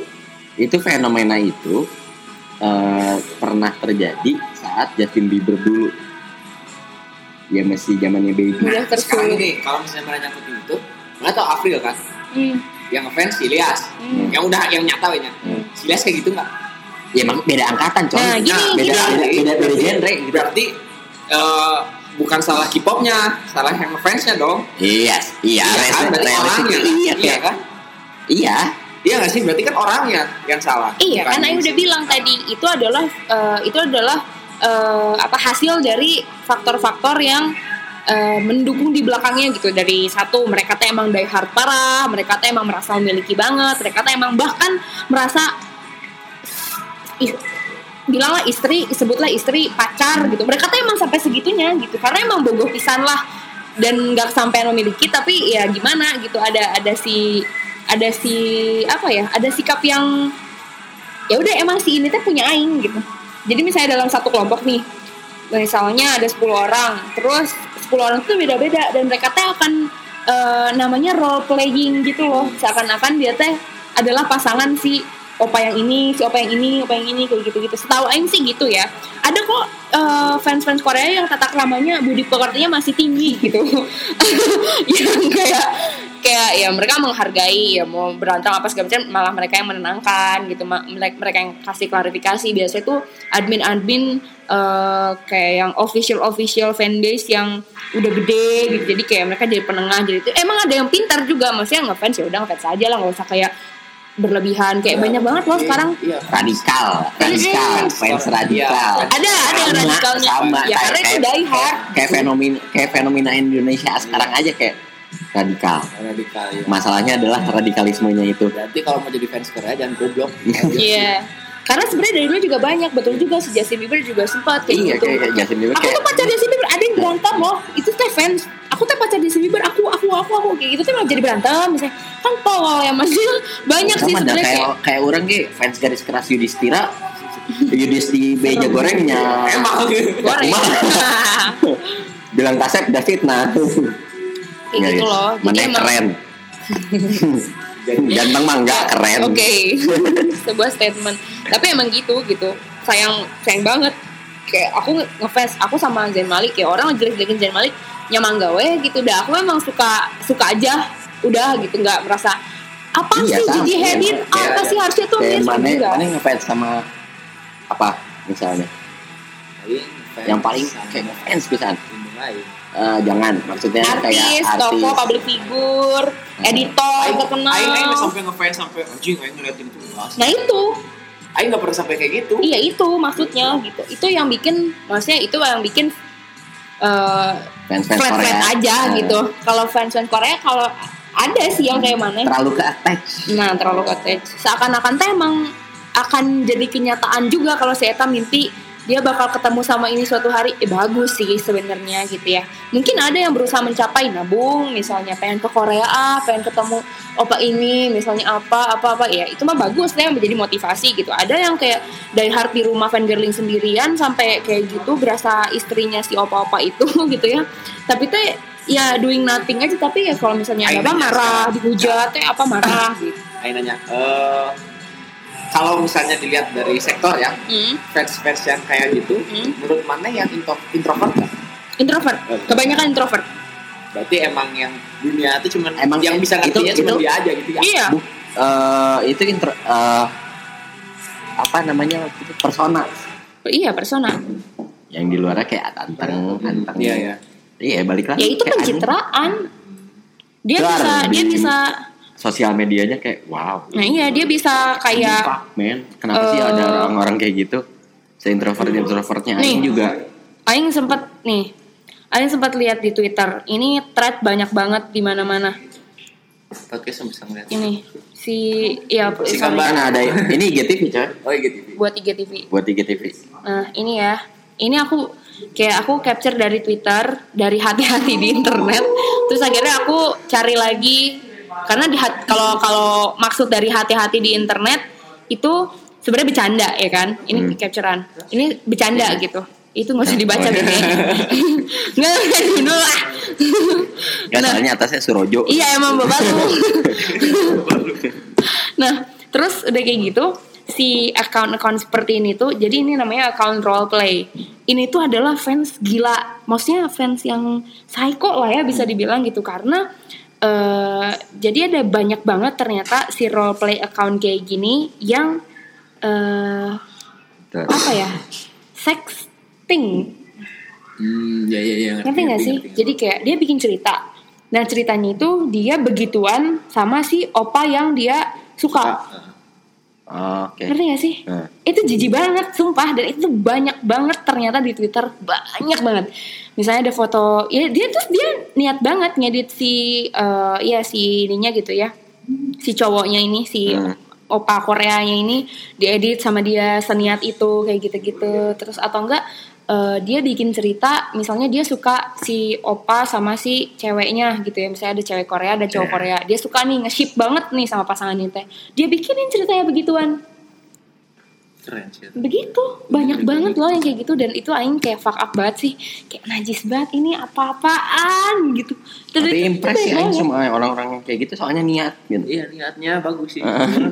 itu fenomena itu eh, pernah terjadi saat Justin Bieber dulu. Ya masih zamannya baby. Udah sekarang tersulut. ini kalau misalnya mereka nyangkutin itu nggak tau April kan Hmm. yang si Ilyas Hmm. yang udah yang nyata ya Hmm. Ilyas kayak gitu nggak Ya emang beda angkatan coy. Nah, gini, beda, gini. beda, beda, beda genre gitu. berarti eh, bukan salah K-popnya salah yang ngefansnya dong. Iya, iya, iya kan? berarti orangnya. Iya, iya iya, kan? Iya. iya nggak sih? Berarti kan orangnya yang salah Iya, kan Aing udah bilang tadi itu adalah eh, itu adalah eh, apa hasil dari faktor-faktor yang eh, mendukung di belakangnya gitu. Dari satu mereka tuh emang die hard parah, mereka tuh emang merasa memiliki banget, mereka tuh emang bahkan merasa ih, bilanglah istri, sebutlah istri pacar gitu. Mereka tuh emang sampai segitunya gitu. Karena emang bogoh pisan lah. Dan nggak sampai memiliki tapi ya gimana gitu. Ada ada si ada si apa ya ada sikap yang ya udah emang si ini teh punya aing gitu. Jadi misalnya dalam satu kelompok nih misalnya ada 10 orang terus 10 orang itu beda-beda dan mereka teh akan eh, namanya role playing gitu loh. Seakan-akan dia teh adalah pasangan si opa yang ini si opa yang ini opa yang ini kayak gitu-gitu. Setahu aing sih gitu ya. Ada kok eh, fans-fans Korea yang tata keramanya budi pekertinya masih tinggi gitu. [laughs] Yang kayak kayak ya mereka menghargai ya mau berantem apa segala macam malah mereka yang menenangkan gitu. Mereka yang kasih klarifikasi. Biasanya tuh admin-admin eh, kayak yang official official fanbase yang udah gede gitu. Jadi kayak mereka jadi penengah jadi itu. Emang ada yang pintar juga maksudnya ngefans ya udah ngefans aja lah nggak usah kayak berlebihan kayak banyak banget loh sekarang iya Radikal, radikal, Mm-mm. fans radikal. Iya. ada ada yang Sama, radikalnya sama, ya karena itu die hard kayak fenomena kayak fenomena Indonesia sekarang aja kayak radikal. radikal ya. Masalahnya adalah radikalismenya itu. berarti kalau mau jadi fans Korea jangan goblok [laughs] Iya. Karena sebenarnya dari dulu juga banyak, betul juga si Justin Bieber juga sempat kayak Iya, gitu. kayak- kayak Justin Bieber Aku kayak- tuh pacar Justin Bieber, ada yang berantem loh. Itu teh fans. Aku tuh pacar Justin Bieber, aku aku aku aku kayak gitu tuh malah jadi berantem misalnya. Kan tolol ya masih [laughs] banyak sih sama sebenarnya kayak kayak kayak orang ki fans garis keras Yudhistira Yudisti beja gorengnya emang goreng. [laughs] bilang kasep udah fitnah kayak gitu loh. mana keren [laughs] ganteng mah enggak keren Oke. Sebuah statement. Tapi emang gitu gitu. Sayang sayang banget. Kayak aku nge- ngefans aku sama Zain Malik ya orang jelek-jelekin Zain Malik nyaman gawe gitu dah aku emang suka suka aja udah gitu nggak merasa apa Iya, sih. Gigi Hadid Iya, apa iya. sih harusnya tuh kayak mana enggak mana ngefans sama apa misalnya yang paling kayak ngefans pisan ilmu lain. Eh, jangan maksudnya artis, kayak artis tokoh, public figure, editor Aing terkenal. Aing aing nggak sampai ngefans sampai anjing aing ngeliatin itu. Nah itu, Aing nggak pernah sampai kayak gitu. iya itu maksudnya gitu. Itu yang bikin, maksudnya itu yang bikin eh fans fans flat aja Eh, gitu. Kalau fans fans Korea kalau ada sih yang kayak mana. terlalu ke attach Nah terlalu attach. Seakan-akan teh emang akan jadi kenyataan juga kalau si Eta mimpi dia bakal ketemu sama ini suatu hari eh bagus sih sebenarnya gitu ya. Mungkin ada yang berusaha mencapai nabung misalnya pengen ke Korea ah pengen ketemu opa ini misalnya apa apa apa ya itu mah bagus deh menjadi motivasi gitu. Ada yang kayak dari hard di rumah fangirling sendirian sampai kayak gitu berasa istrinya si opa-opa itu [laughs] gitu ya. Tapi teh ya doing nothing aja tapi ya kalau misalnya ada apa marah dihujat teh apa marah gitu Aing nanya, eh kalau misalnya dilihat dari sektor ya, Hmm. fans-fans yang kayak gitu, Hmm. menurut mana yang intro, introvert? Nggak? introvert kebanyakan introvert. Berarti emang yang dunia itu cuman Emang yang bisa ngertinya cuma itu- dia aja gitu ya. iya. Bu- eh, itu intro eh, apa namanya? Itu persona. Iya persona. Yang di luarnya kayak anteng anteng. Iya ya. iya balik lagi ya itu pencitraan. Dia Itu bisa dia di- bisa sosial medianya kayak wow nah iya dia bisa kayak Fuck, man kenapa sih eh, ada orang-orang kayak gitu seintrovert introvertnya Nih. Aing juga Aing sempet nih Aing sempat lihat di Twitter ini thread banyak banget di mana-mana Podcast bisa ngeliat. ini si ya Si gambar. kan ada ini IGTV coy Oh gitu. buat IGTV buat IGTV Nah, ini ya. Ini aku kayak aku capture dari Twitter, dari hati-hati di internet. Terus akhirnya aku cari lagi karena di hat- kalau kalau maksud dari hati-hati di internet itu sebenarnya bercanda ya kan. Ini Hmm. capturean. Ini bercanda gitu. Itu nggak usah dibaca Oh, iya. Bebe. [laughs] Nggak nggak dulu lah. ya soalnya atasnya Surojo Iya emang bapak [laughs] [laughs] nah terus udah kayak gitu si account-account seperti ini tuh jadi ini namanya account role play ini tuh adalah fans gila maksudnya fans yang psycho lah ya bisa dibilang gitu karena eh jadi ada banyak banget ternyata si role play account kayak gini yang eh Tuh. apa ya sexting Hmm, ya ya ya. ngerti nggak sih? Jadi kayak dia bikin cerita. Nah ceritanya itu dia begituan sama si opa yang dia suka. Oke Ngerti gak sih? Nah. Itu jijik banget, sumpah. Dan itu banyak banget ternyata di Twitter. Banyak banget. Misalnya ada foto, ya dia tuh dia niat banget ngedit si, eh ya si ininya gitu ya. Si cowoknya ini, si Hmm. opa Koreanya ini diedit sama dia seniat itu kayak gitu-gitu. Terus atau enggak eh, dia bikin cerita, misalnya dia suka si opa sama si ceweknya gitu ya. Misalnya ada cewek Korea, ada cowok Iya. Korea. Dia suka nih nge-ship banget nih sama pasangan ini teh. Dia bikinin ceritanya begituan Keren sih. begitu banyak banget loh yang kayak gitu dan itu aing kayak fuck up banget sih kayak najis banget ini apa-apaan gitu Dan tapi impress banyak sih Aing banget. sama orang-orang yang kayak gitu soalnya niat gitu Iya niatnya bagus sih.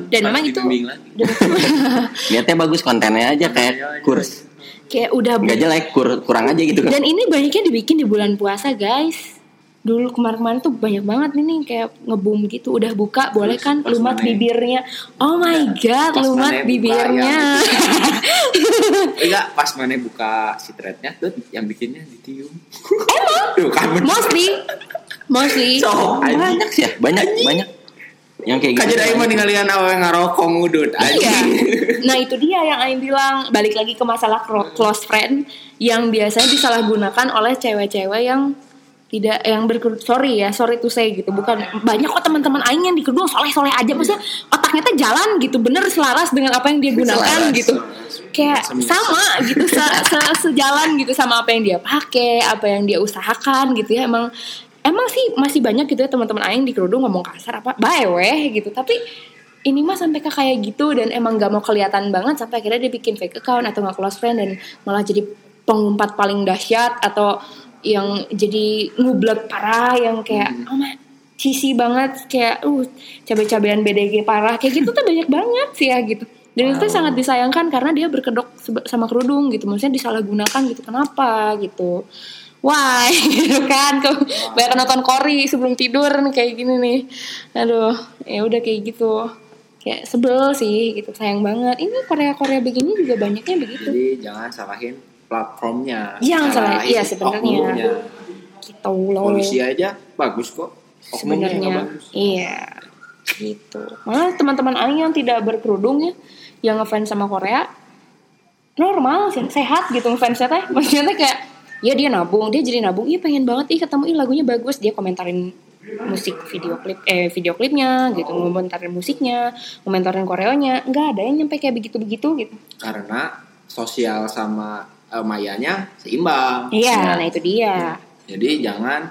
Dan memang itu- [laughs] niatnya bagus kontennya aja kayak kurs kayak udah nggak jelek kur- kurang aja gitu kan. Dan ini banyaknya dibikin di bulan puasa guys. Dulu kemarin-kemarin tuh banyak banget ini kayak ngebum gitu. Udah buka boleh Terus kan lumat mana- bibirnya. Oh my god Pas lumat buka bibirnya. [laughs] Enggak, pas mana buka si threadnya tuh yang bikinnya ditium. Emang? Mostly. Mostly. So, banyak sih ya banyak banyak yang kayak gitu Kajian aing mah ninggalin awe ngarokok ngudut. Iya. Nah itu dia yang Aing bilang. Balik lagi ke masalah clo- close friend yang biasanya disalahgunakan oleh cewek-cewek yang tidak yang berkerudung sorry ya sorry to say gitu. Bukan banyak kok teman-teman Aing yang dikerudung soleh-soleh aja. Maksudnya otaknya tuh jalan gitu bener selaras dengan apa yang dia gunakan Selaras. gitu. Kayak sama gitu se- se- sejalan gitu sama apa yang dia pakai apa yang dia usahakan gitu ya. Emang emang sih masih banyak gitu ya teman-teman Aing di kerudung ngomong kasar apa bae weh gitu. Tapi ini mah sampai ke kayak gitu dan emang gak mau kelihatan banget sampai akhirnya dia bikin fake account atau nggak close friend dan malah jadi pengumpat paling dahsyat atau yang jadi ngublek parah yang kayak oh my cheesy banget kayak uh cabai-cabean BDG parah. Kayak gitu tuh banyak banget sih ya gitu. Dan itu sangat disayangkan karena dia berkedok sama kerudung gitu. Maksudnya disalahgunakan gitu. Kenapa? Gitu why? [laughs] Gitu kan. Banyak nonton kori sebelum tidur nih kayak gini nih. Aduh ya udah kayak gitu. Kayak sebel sih gitu. Sayang banget. Ini Korea Korea begini juga banyaknya begitu. Jadi jangan salahin platformnya. Jangan salahin, Salahin iya, sebenarnya. oknumnya. gitu loh. Polisi aja bagus kok. Sebenarnya. iya. Gitu. Malah teman-teman Aing yang tidak berkerudung ya yang ngefans sama Korea normal sih. Sehat gitu ngefansnya teh. Maksudnya kayak ya dia nabung. Dia jadi nabung. Iya pengen banget. Ih ketemu. Ih lagunya bagus. Dia komentarin musik video klip eh video klipnya gitu. Ngomentarin musiknya ngomentarin koreonya. Nggak ada yang nyampe kayak begitu begitu gitu. Karena sosial sama eh, mayanya seimbang. iya nah itu dia. Jadi jangan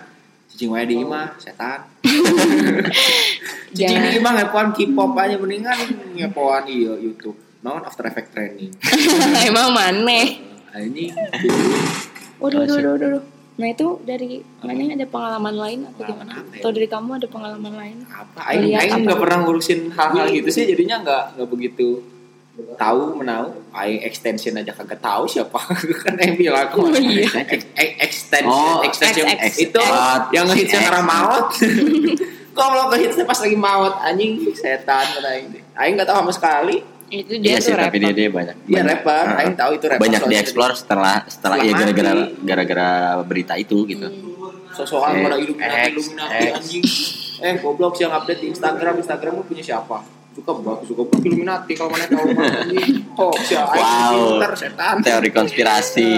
cicing wae di imah setan. [laughs] Cicing di imah ngepoan K-pop aja. Mendingan ngepoan iya YouTube. Non After Effect training. [laughs] emang maneh Ini Waduh, waduh, waduh, waduh. Nah itu dari mana ada pengalaman lain atau gimana? Atau dari kamu ada pengalaman lain? apa? Aing Aing nggak pernah ngurusin hal-hal gitu sih jadinya nggak nggak begitu tahu menau Aing extension aja kagak tahu siapa [laughs] kan Aing bilang Oh, iya. Ex- ex- extension Oh, extension X, X, itu X. yang ngehitsnya X. karena maut [laughs] kalau ngehitsnya pas lagi maut anjing setan kata Aing Aing nggak tahu sama sekali Itu Iya dia sih, tuh tapi dia dia banyak. dia banyak- rapper Heeh. Aing tahu itu rapper banyak dieksplor setelah setelah ya gara-gara gara-gara berita itu gitu. sosokan X, pada Illuminati X, Illuminati X. anjing eh goblok sih yang update di Instagram Instagram lu punya siapa suka bagus suka bagus Illuminati kalau mana tahu anjing [laughs] oh siapa Wow. pinter setan Teori konspirasi.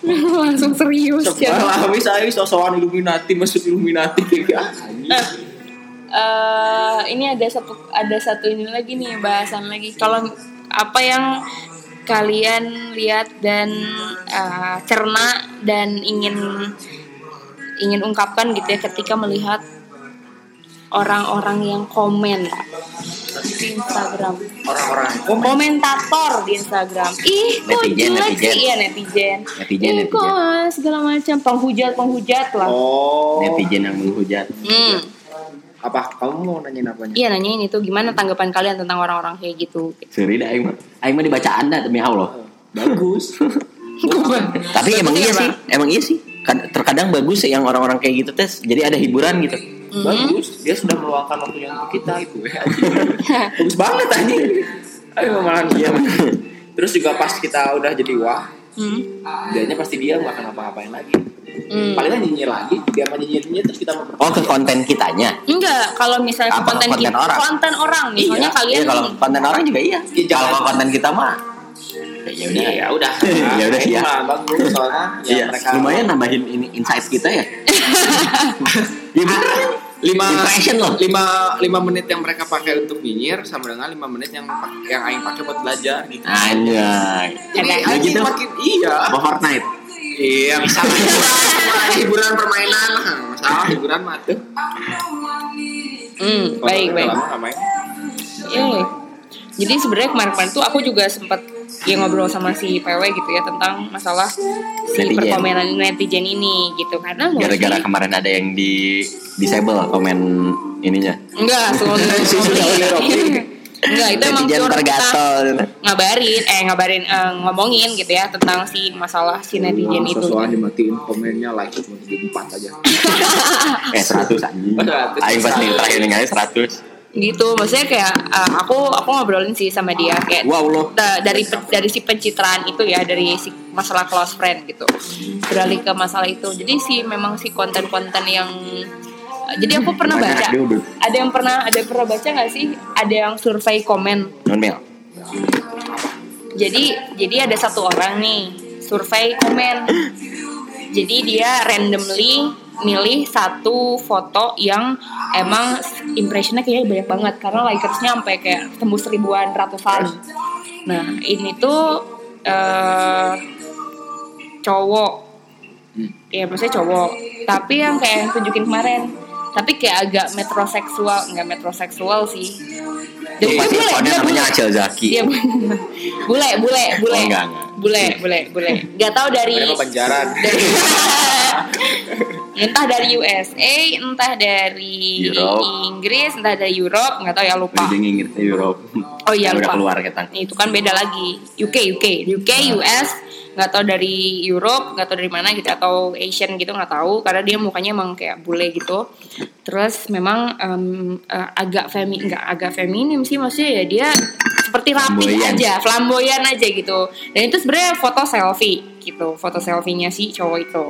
[laughs] Langsung serius ya. Bisa aja sosokan Illuminati masuk Illuminati kayak [laughs] anjing. Eh, ini ada satu ada satu ini lagi nih bahasan lagi. Kalau apa yang kalian lihat dan eh, cerna dan ingin ingin ungkapkan gitu ya ketika melihat orang-orang yang komen di Instagram. orang-orang komen komentator di Instagram. Ih, kok Netizen, jelek netizen. sih? Iya, netizen. Netizen, Ih, kok segala macam penghujat-penghujat lah. oh Netizen yang menghujat. Hmm. Apa kamu mau nanyain apanya Iya nanyain itu gimana tanggapan kalian tentang orang-orang kayak gitu. Seri dah aing mah. Aing mah dibaca Anda demi Allah. bagus [laughs] Tapi emang iya sih, emang iya sih. Kad- Terkadang bagus yang orang-orang kayak gitu tes. Jadi ada hiburan gitu. bagus dia sudah meluangkan waktunya untuk kita itu ya bagus banget anjing ayo malah dia [laughs] terus juga pas kita udah jadi wah Hmm. dianya pasti dia nggak akan ngapa-ngapain lagi Hmm. palingan nyinyir lagi dia mah nyinyir terus kita memper- Oh ke konten kitanya. Enggak, kalau misalnya Apa, konten, konten kita, orang? konten orang, misalnya Iya, kalian iya, kalau konten orang juga iya. Iya, jangan. Kalau konten kita mah ya udah. ya udah Ya udah sih [laughs] ya. Bagus soalnya ya Iya, mereka lumayan nambahin ini insight kita ya. [laughs] ya bener. [laughs] lima Impression [laughs] loh. lima lima menit yang mereka pakai untuk nyinyir sama dengan lima menit yang yang aing pakai buat belajar gitu Anjay. jadi aing gitu? makin iya Apa Fortnite? iya bisa [laughs] hiburan, permainan lah masalah hiburan mah tuh Hmm, baik, baik. lama nggak main. Iya. Jadi sebenarnya kemarin-kemarin tuh aku juga sempat ya ngobrol sama si PW gitu ya tentang masalah si Netizen. perkomenan netizen ini gitu karena Gara-gara kemarin ada yang di disable komen ininya. enggak [laughs] Rocky. enggak itu emang pure kita tergatel. ngabarin eh ngabarin eh, ngomongin gitu ya tentang si masalah si netizen itu Sosokan dimatiin komennya like cuma jadi empat aja. [laughs] Eh 100 anjing. 100. Aing pas nih terakhir ningali 100. Gitu. Maksudnya kayak eh, aku aku ngobrolin sih sama dia. Kayak Wow loh. da- dari pe- dari si pencitraan itu ya dari si masalah close friend gitu. Beralih ke masalah itu. Jadi si memang si konten-konten yang jadi aku pernah Banyak baca. ada yang pernah ada yang pernah baca nggak sih? Ada yang survei komen. Non Mel. jadi jadi ada satu orang nih survei komen jadi dia randomly milih satu foto yang emang impressionnya kayaknya banyak banget. Karena likersnya sampai kayak tembus ribuan ratusan. Nah ini tuh eh cowok. Ya maksudnya cowok. Tapi yang kayak yang tunjukin kemarin tapi kayak agak metroseksual nggak metroseksual sih Itu pasti akunnya namanya Acel Zaki. dia bule bule bule Oh, enggak, enggak. bule bule bule nggak tahu dari [laughs] dari entah dari USA entah dari Europe. Inggris entah dari Europe nggak tahu ya lupa Jadi ngingir ke Europe. Oh iya, Udah lupa. keluar ketang. itu kan beda lagi UK UK UK US nggak tahu dari Europe nggak tahu dari mana gitu atau Asian gitu nggak tahu karena dia mukanya emang kayak bule gitu terus memang em, eh, agak femi nggak agak feminim sih maksudnya ya dia seperti rapi aja flamboyan aja gitu dan itu sebenarnya foto selfie gitu foto selfie-nya si cowok itu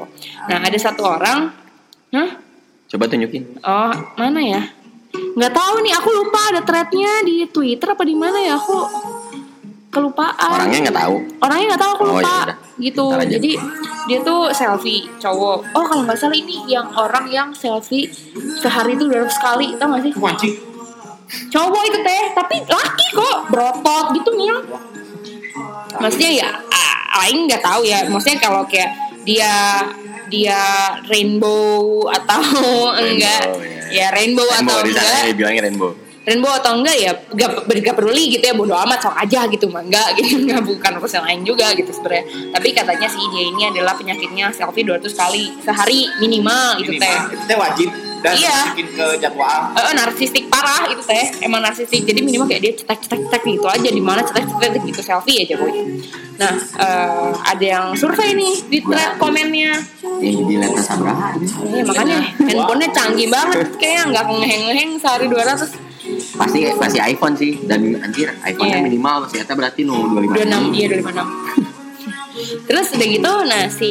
nah ada satu orang Hah? Coba tunjukin. Oh, mana ya? Nggak tahu nih, aku lupa ada threadnya di Twitter apa di mana ya? Aku kelupaan. Orangnya nggak tahu. Orangnya nggak tahu aku Oh, lupa. yaudah. gitu. Jadi dia tuh selfie cowok. Oh, kalau nggak salah ini yang orang yang selfie sehari itu 200 kali, tau gak sih? Wajib. Cowok itu teh, tapi laki kok, berotot gitu Mil. Maksudnya ya, ah, Aing nggak tahu ya. Maksudnya kalau kayak dia dia rainbow atau [laughs] enggak ya. ya rainbow, Rainbow atau di sana enggak dibilangnya rainbow. Rainbow atau enggak ya gak, gak peduli gitu ya bodo amat sok aja gitu mah enggak [laughs] gitu enggak bukan urusan lain juga gitu sebenarnya tapi katanya sih dia ini adalah penyakitnya selfie 200 kali sehari minimal itu teh. Itu teh wajib dan Iya. masukin ke jadwal. Eh, narsistik parah itu teh emang narsistik jadi minimal kayak dia cetek cetek cetek gitu aja di mana cetek cetek gitu selfie aja boy nah eh, ada yang survei nih di thread komennya Ya jadi letas sabraha. ya, makanya handphonenya canggih banget kayaknya nggak ngeheng ngeheng sehari 200 Pasti pasti iPhone sih dan anjir iPhone-nya Iya. minimal masih eta berarti nu 25. 26 iya 26 terus udah gitu nah si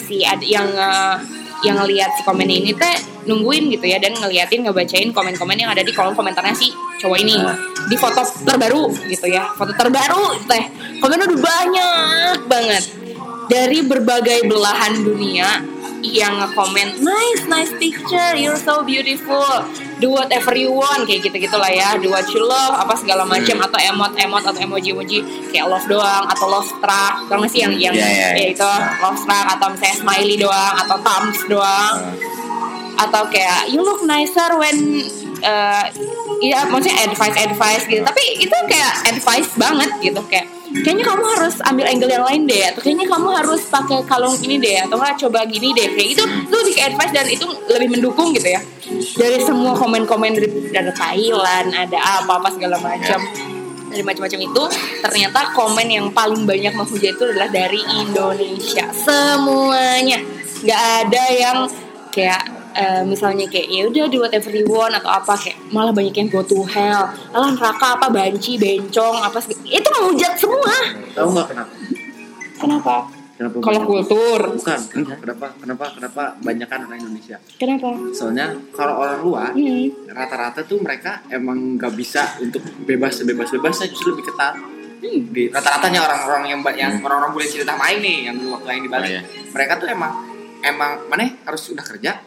si ad, yang eh, yang ngelihat si komen ini teh nungguin gitu ya dan ngeliatin ngebacain komen-komen yang ada di kolom komentarnya si cowok ini Ah. di foto terbaru gitu ya foto terbaru teh komennya udah banyak banget dari berbagai belahan dunia yang nge-comment nice nice picture you're so beautiful. Do whatever you want kayak gitu gitulah ya. Do what you love apa segala macam Hmm. atau emot emot atau emoji emoji kayak love doang atau love struck gak sih yang yang Iya, iya, ya. itu love struck atau misalnya smiley doang atau thumbs doang. Atau kayak you look nicer when uh, ya maksudnya advice advice gitu. Tapi itu kayak advice banget gitu kayak kayaknya kamu harus ambil angle yang lain deh atau kayaknya kamu harus pakai kalung ini deh atau nggak coba gini deh kayak itu itu lebih kayak advice dan itu lebih mendukung gitu ya. Dari semua komen-komen dari ada Thailand ada apa-apa segala macam. Dari macam-macam itu ternyata komen yang paling banyak menghujat itu adalah dari Indonesia. Semuanya. Nggak ada yang kayak eh, misalnya kayak ya udah do whatever you want atau apa kayak malah banyak yang go to hell alah neraka apa banci bencong apa itu menghujat semua Tahu nggak kenapa? kenapa Kenapa? kalau banyak? kultur Bukan. Kenapa? Kenapa? Kenapa banyakan orang Indonesia? kenapa Soalnya kalau orang luar hmm. rata-rata tuh mereka emang nggak bisa untuk bebas sebebas bebasnya justru lebih ketat di rata-ratanya orang-orang yang yang orang-orang boleh cerita main nih yang dulu waktu yang di Bali Oh, iya. mereka tuh emang emang mana harus udah kerja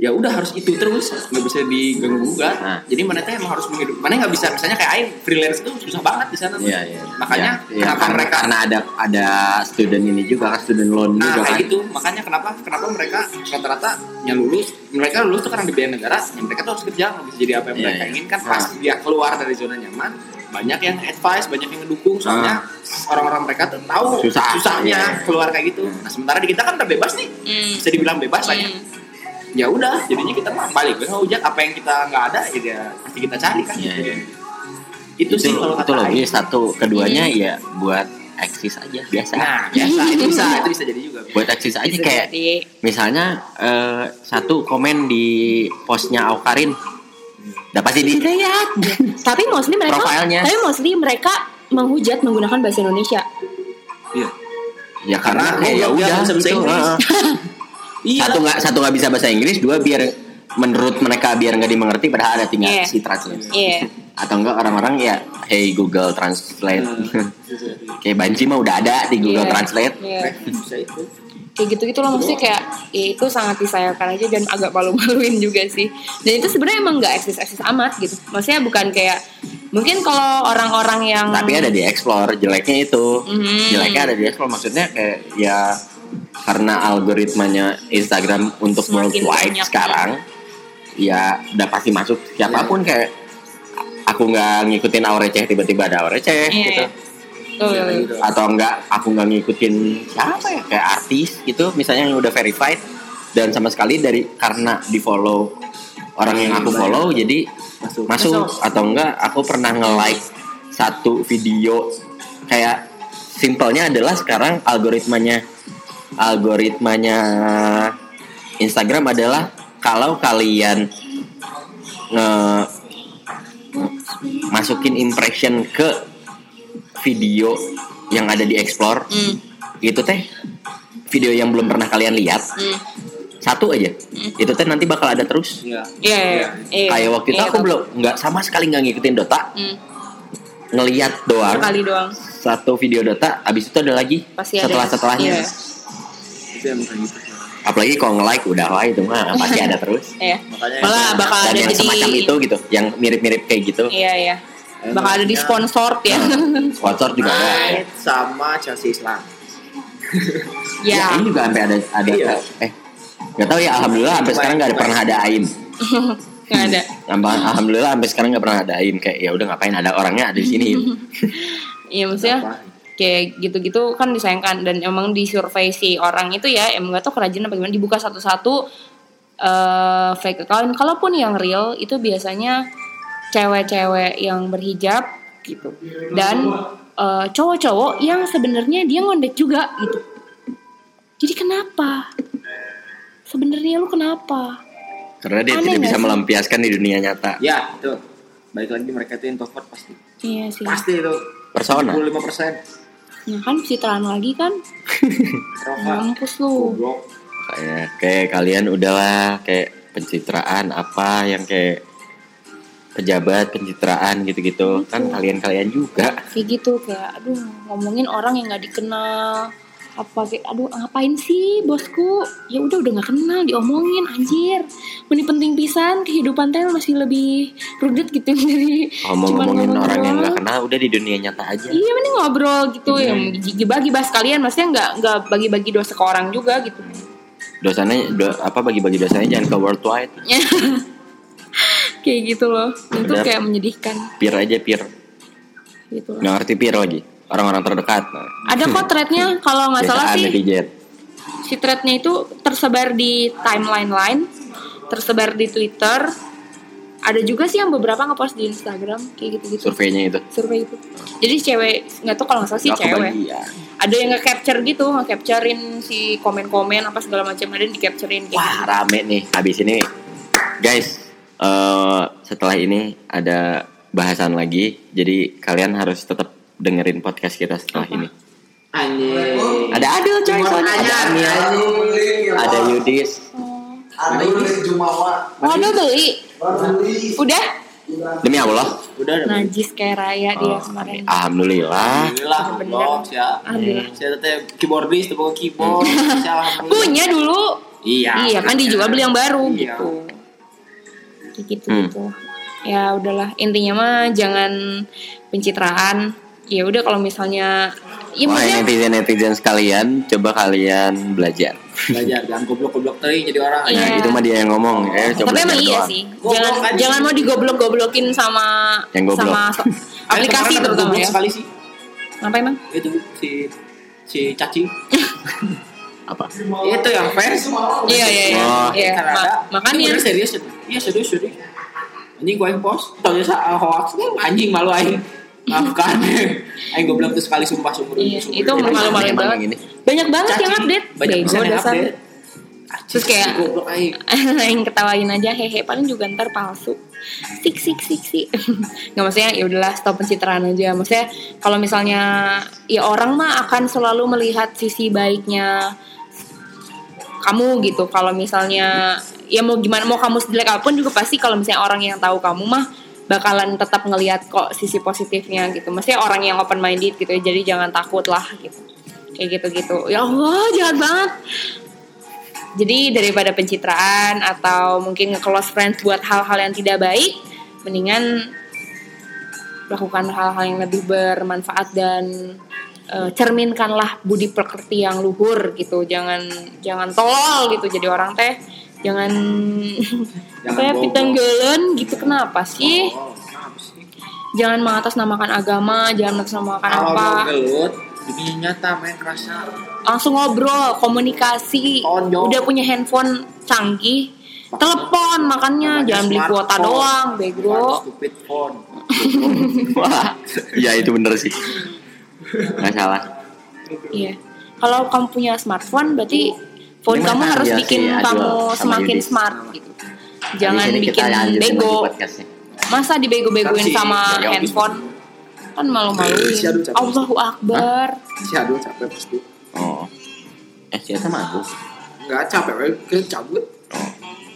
ya udah harus itu terus nggak bisa diganggu gugat Nah. jadi mana tuh emang harus menghidup mana nggak bisa misalnya kayak Aing freelance tuh susah banget di sana tuh. Iya, iya. makanya Ya, ya, kenapa karena, mereka karena ada ada student ini juga kan student loan Nah juga kayak kan. gitu makanya kenapa kenapa mereka rata-rata yang lulus mereka lulus tuh karena dibiayai negara ya mereka tuh harus kerja nggak bisa jadi apa yang Iya, mereka iya. inginkan Nah. pas dia keluar dari zona nyaman banyak yang advice banyak yang ngedukung soalnya orang-orang mereka tuh tahu Ah. Susah. susahnya Iya. keluar kayak gitu nah sementara di kita kan udah bebas nih Hmm. bisa dibilang bebas lah ya Hmm. Ya udah jadinya kita mah balik. Ke ngehujat apa yang kita nggak ada ya dia pasti kita cari kan. Iya, iya. itu, sih kalau itu logis satu. Keduanya ya buat eksis aja biasa. Nah biasa. Itu bisa itu bisa jadi juga. Buat eksis aja Bisa kayak jadi. misalnya eh, satu komen di postnya Aukarin. Udah pasti dilihat tapi mostly mereka Profilnya. tapi mostly mereka menghujat menggunakan bahasa Indonesia. Iya. Ya karena Karena ya, ya dia udah gitu. [laughs] iya satu nggak satu nggak bisa bahasa Inggris dua biar menurut mereka biar nggak dimengerti padahal ada tinggal Iya. si translate iya [laughs] atau enggak orang-orang ya hey Google Translate Hmm. [laughs] kayak Banci mah udah ada di Google Iya. Translate Iya. itu kayak gitu-gitu loh maksudnya kayak ya itu sangat disayangkan aja dan agak malu-maluin juga sih dan itu sebenarnya emang nggak eksis-eksis amat gitu maksudnya bukan kayak mungkin kalau orang-orang yang tapi ada di explore jeleknya itu Mhm. jeleknya ada di explore maksudnya kayak ya karena algoritmanya Instagram untuk Semakin worldwide banyak. sekarang ya udah pasti masuk siapa pun kayak aku nggak ngikutin Aureceh tiba-tiba ada Aureceh Iya, gitu iya. Iya, gitu. atau enggak aku nggak ngikutin siapa ya kayak artis gitu misalnya yang udah verified dan sama sekali dari karena di follow orang yang aku follow jadi Masuk. masuk atau enggak aku pernah nge like satu video kayak simpelnya adalah sekarang algoritmanya algoritmanya Instagram adalah kalau kalian nge masukin impression ke video yang ada di explore Hmm, itu teh video yang belum pernah kalian lihat hmm. satu aja itu teh nanti bakal ada terus Iya. Iya, iya, iya. kayak waktu itu Iya, aku tahu. belum nggak sama sekali nggak ngikutin Dota Hmm, ngeliat doang sekali doang. satu video Dota abis itu ada lagi Pasti setelah ada. setelahnya Iya. Itu emang kayak gitu. apalagi kalau nge like udah lah itu mah [laughs] pasti ada terus Iya. Makanya Malah bakal dan ada yang jadi semacam itu gitu yang mirip-mirip kayak gitu Iya, iya. Eh, Bakal ada di makanya- sponsor ya. sponsor juga ada United sama Chelsea Islam. [laughs] ya ya. ini juga sampai ada ada Iya. eh nggak tahu ya alhamdulillah sampai sekarang nggak ada pernah ada aim [laughs] Nggak ada. Alhamdulillah sampai sekarang nggak pernah ada aim kayak ya udah ngapain ada orangnya ada di sini Iya, maksudnya Apa? Kayak gitu-gitu kan disayangkan. Dan emang di survei si orang itu ya emang gak tau kerajaan apa gimana. Dibuka satu-satu eh fake account. Kalaupun yang real itu biasanya cewek-cewek yang berhijab gitu. Dan eh, cowok-cowok yang sebenarnya dia ngondek juga gitu. Jadi kenapa? Sebenarnya lu kenapa? Karena dia Aneh tidak bisa sih? melampiaskan di dunia nyata. Ya, itu. Balik lagi mereka itu introvert pasti. iya sih. Pasti itu. persona. 25% nah kan citraan lagi kan. Mampus lu. Kayak kayak kalian udahlah kayak pencitraan apa yang kayak pejabat pencitraan gitu-gitu. Kan kalian-kalian juga. Kayak gitu kayak aduh ngomongin orang yang nggak dikenal. Apa kayak aduh ngapain sih bosku? Ya udah udah nggak kenal diomongin anjir. Ini penting pisan kehidupan teh masih lebih rudet gitu [laughs] dari cuman ngomongin ngomong orang yang nggak udah di dunia nyata aja. Iya mending ngobrol gitu yang bagi bahas kalian maksudnya nggak nggak bagi-bagi dosa ke orang juga gitu. Dosanya do- apa bagi-bagi dosanya jangan ke worldwide. [laughs] Kayak gitu loh. Itu Benar. kayak menyedihkan. Peer aja peer. Gitu. Loh. nggak ngerti peer lagi. Orang-orang terdekat. Ada kok threadnya? [laughs] Kalau nggak salah sih si threadnya itu tersebar di timeline lain tersebar di Twitter ada juga sih yang beberapa ngepost di Instagram kayak gitu-gitu. Surveinya itu? Survei itu. Jadi cewek nggak tahu kalau nggak salah sih cewek. kebagian. ada yang nge-capture gitu nge-capturein si komen-komen apa segala macam ada yang di-capturein Wah gitu. rame nih. Habis ini guys eh, setelah ini ada bahasan lagi. Jadi kalian harus tetap dengerin podcast kita setelah ini. Anjing. ada Adil coy soalnya. ada Amir ada Yudis. Ada beli Jumawa. oh udah beli udah demi Allah Udah udah. najis kayak raya dia kemarin Alhamdulillah Alhamdulillah, Bener. siap. Alhamdulillah. Saya teh keyboardis, boga keyboard. Alhamdulillah. punya dulu Iya. iya kan dijual beli yang baru Iya. gitu kayak gitu Hmm. gitu ya udahlah intinya mah jangan pencitraan ya udah kalau misalnya ya Wah maksudnya netizen netizen sekalian coba kalian belajar Belajar jangan goblok-goblok teuing jadi orang. Iya. nah itu mah dia yang ngomong ya coba tapi emang iya doang. sih Goblok jangan kan jangan sih. mau digoblok-goblokin sama Yang goblok. sama so- [laughs] Eh, aplikasi terutama goblok ya sekali sih. apa emang Itu si si cacing. [laughs] apa Itu yang fans. iya iya iya Oh. iya Kan makanya serius. Iya serius serius. Anjing gua yang post. Tahu ya hoax nih anjing malu aing. Maafkan. aing goblok tuh sekali sumpah sumur Iya, itu Emang banget. yang banyak banget yang Cacing. update. Banyak bego bisa yang update. Terus kayak- [laughs] yang ketawain aja hehe paling juga ntar palsu. Sik sik sik sik. [laughs] Nggak maksudnya ya udahlah stop pencitraan aja. Maksudnya kalau misalnya ya orang mah akan selalu melihat sisi baiknya kamu gitu. Kalau misalnya ya mau gimana mau kamu jelek apa pun juga pasti kalau misalnya orang yang tahu kamu mah bakalan tetap ngelihat kok sisi positifnya gitu maksudnya orang yang open minded gitu ya jadi jangan takut lah gitu kayak gitu gitu ya Allah jahat banget jadi daripada pencitraan atau mungkin nge-close friends buat hal-hal yang tidak baik, mendingan lakukan hal-hal yang lebih bermanfaat dan eh, cerminkanlah budi pekerti yang luhur gitu. Jangan jangan tolol gitu jadi orang teh. Jangan [laughs] bohong. pitenggelan gitu kenapa sih? Oh, kenapa sih? Jangan mengatasnamakan agama, jangan mengatasnamakan Kalau apa. mau gelut, dunia nyata main rasa. langsung ngobrol, komunikasi, Tonjol. udah punya handphone canggih, telepon makanya jangan beli kuota doang, bego. Stupid phone. [laughs] Wah, iya itu bener sih. Nggak salah. Iya. Kalau kamu punya smartphone berarti phone Ini kamu harus dia bikin si Adul kamu sama semakin Yudi? smart gitu. Jangan bikin bego. Masa dibego-begoin sama Yogi handphone? Kan malu-maluin. Si. Allahu Akbar. Si Adul capek pasti. Oh. Eh, siapa mah aku? Enggak capek, we. Kita cabut.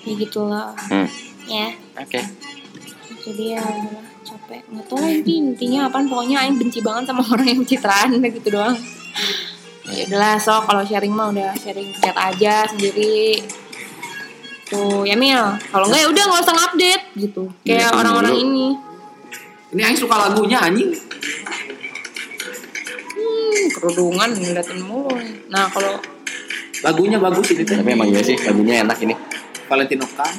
Ya gitulah. Hmm. Ya. Oke. Jadi ya capek. Nggak tahu lah inti intinya apaan pokoknya Aing benci banget sama orang yang citraan gitu doang. Ya udahlah so kalau sharing mah udah sharing chat aja sendiri. Tuh ya Mil, kalau enggak ya udah nggak usah update gitu. Kayak Iya, orang-orang dulu. ini. Ini Aing suka lagunya anjing. Hmm, kerudungan ngeliatin mulu. Nah kalau Lagunya bagus ini tuh. Tapi emang iya sih lagunya enak ini. Valentino kan.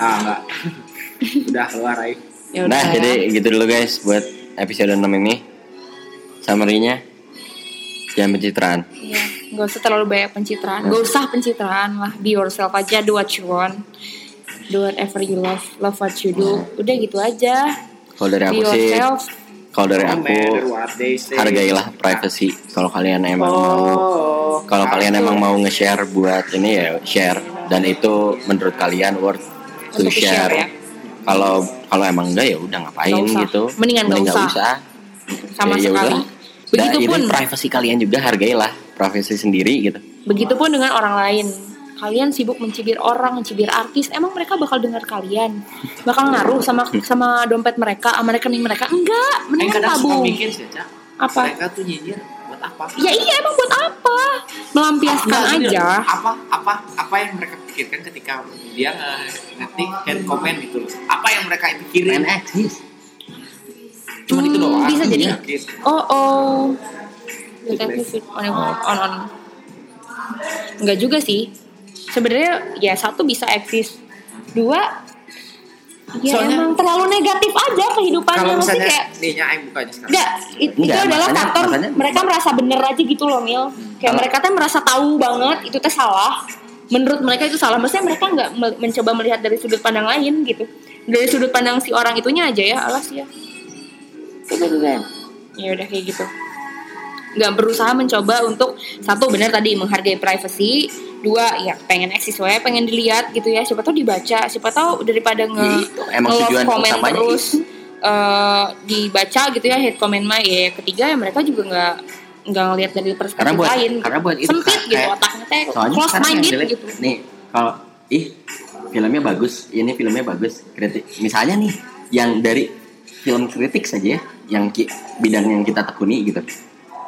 Ah, enggak. [laughs] Udah keluar Aing. ya udah Nah, jadi gitu dulu guys buat episode 6 ini. Summary-nya jangan pencitraan. Iya, nggak usah terlalu banyak pencitraan. Nggak usah pencitraan lah. Be yourself aja. Do what you want. Do whatever you love. Love what you do. Udah gitu aja. Kalau dari Be aku sih, yourself. kalau dari aku hargailah privacy. Kalau kalian emang mau Oh. kalau kalian emang mau nge-share buat ini ya share dan itu menurut kalian worth to Untuk share. ya. Kalau kalau emang enggak ya udah ngapain usah. gitu. Mendingan nggak nggak usah. Sama Ya, ya sekali. udahlah. Begitupun. Dan ini privasi kalian juga hargailah privasi sendiri gitu. Begitupun dengan orang lain. Kalian sibuk mencibir orang, mencibir artis, emang mereka bakal dengar kalian? Bakal ngaruh sama sama dompet mereka, sama rekening mereka? Enggak, Aing mendingan kadang suka tabung. mikir sih, Cak. Apa? Mereka tuh nyinyir buat apa? Ya iya emang buat apa? Melampiaskan Enggak, aja. Apa apa apa yang mereka pikirkan ketika dia nge- ngetik head comment gitu loh. Apa yang mereka pikirin? eksis. Cuma itu Hmm, doang. bisa jadi. Iya, gitu. Oh oh. Detektif on on on. Enggak juga sih. Sebenarnya ya satu bisa eksis. Dua ya Soalnya- emang terlalu negatif aja kehidupannya Kalau misalnya kayak nih nya Aing bukanya sekarang. Enggak, it- itu Enggak, adalah makanya- faktor makanya- mereka merasa bener aja gitu loh Mil Kayak Kalau- mereka tuh merasa tahu banget itu teh salah Menurut mereka itu salah Maksudnya mereka nggak me- mencoba melihat dari sudut pandang lain gitu Dari sudut pandang si orang itunya aja ya Alas ya Ya udah kayak gitu. Nggak berusaha mencoba untuk satu benar tadi menghargai privacy. Dua ya pengen eksis wae pengen dilihat gitu ya. Siapa tahu dibaca siapa tahu daripada nge Ya itu, emang nge-love tujuan comment utamanya. terus itu. eh, dibaca gitu ya hate comment mah. Ya ketiga ya mereka juga nggak nggak ngelihat dari perspektif Karena buat lain. karena buat itu sempit kayak- gitu otaknya teh soalnya close minded gitu. nih kalau ih filmnya bagus ini filmnya bagus kritik misalnya nih yang dari film kritik saja ya yang ki- bidang yang kita tekuni gitu.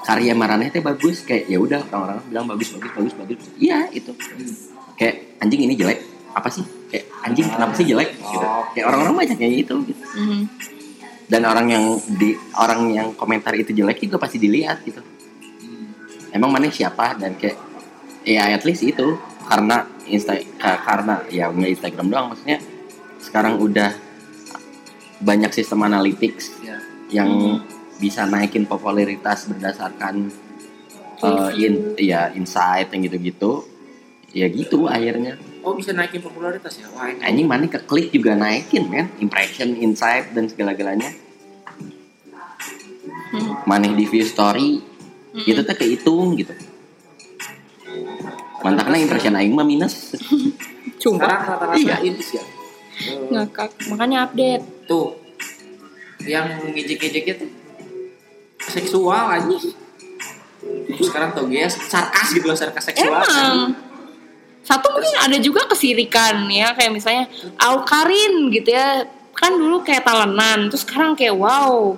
Karya Maraneh teh bagus kayak ya udah orang-orang bilang bagus bagus bagus bagus. Iya itu kayak anjing ini jelek. Apa sih? Kayak anjing kenapa sih jelek? Gitu. Kayak orang-orang banyak kayak gitu gitu. Mhm. dan orang yang di orang yang komentar itu jelek juga pasti dilihat gitu. Emang mana siapa? Dan kayak ya at least itu. Karena insta ka- karena ya nggak Instagram doang maksudnya. Sekarang udah banyak sistem analytics Ya. Yang bisa naikin popularitas berdasarkan uh, in ya insight yang gitu-gitu. Ya gitu akhirnya. Oh bisa naikin popularitas ya? Wah, anjing mana ke klik juga naikin kan impression insight dan segala-galanya. Hmm. mana di view story itu teh kehitung gitu. Mantaknya impression aing mah minus. Sekarang cuma? Rata-rata Iya. ini sih ya. Ngakak. Makanya update. Tuh yang ngejek-ngejeknya tuh seksual aja Terus sekarang tau ya sarkas gitu loh sarkas seksual. Emang. Satu mungkin ada juga kesirikan ya kayak misalnya Alkarin gitu ya. Kan dulu kayak talenan terus sekarang kayak wow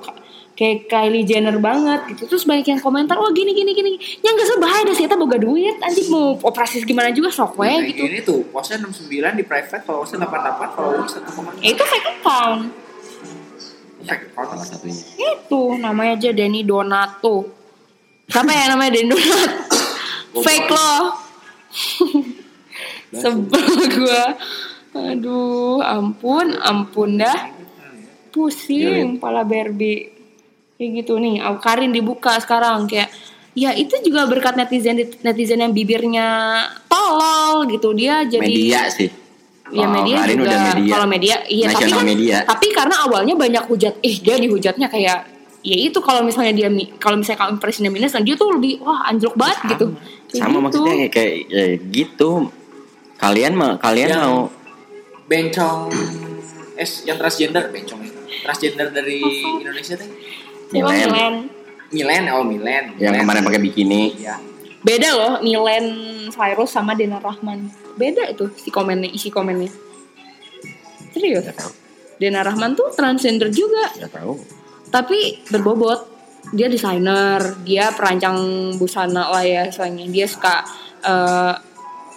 kayak Kylie Jenner banget gitu. Terus banyak yang komentar wah gini gini gini yang gak sebahaya dah sih kita boga duit anjing. Mau operasi gimana juga sok we Nah, gitu ini tuh posnya 69 di private followersnya 88 followers 1,5 ya, itu Fake account. Salah satunya. Itu namanya aja Denny Donato. Siapa ya namanya Denny Donato? Fake loh sebel gue aduh ampun ampun dah. Pusing pala Barbie kayak gitu nih Karin dibuka sekarang kayak ya itu juga berkat netizen netizen yang bibirnya tolol gitu. Dia jadi media sih Ya Oh, media Karin juga media. kalau media iya tapi kan media. tapi karena awalnya banyak hujat eh dia dihujatnya kayak ya itu kalau misalnya dia kalau misalnya kamu impresinya minus nah dia tuh lebih wah anjlok banget Sama. gitu Kayak sama gitu. maksudnya kayak, kayak ya gitu kalian mau kalian Yang- mau bencong eh yang transgender bencong ya transgender dari Indonesia teh Milen. Milen? Oh Milen yang Milen. kemarin pakai bikini Iya. Beda loh Milen Cyrus sama Dena Rahman. Beda itu si komennya isi komennya. Serius? Dena Rahman tuh transgender juga. Gak tahu. Tapi berbobot. Dia desainer dia perancang busana lah ya soalnya. Dia suka eh,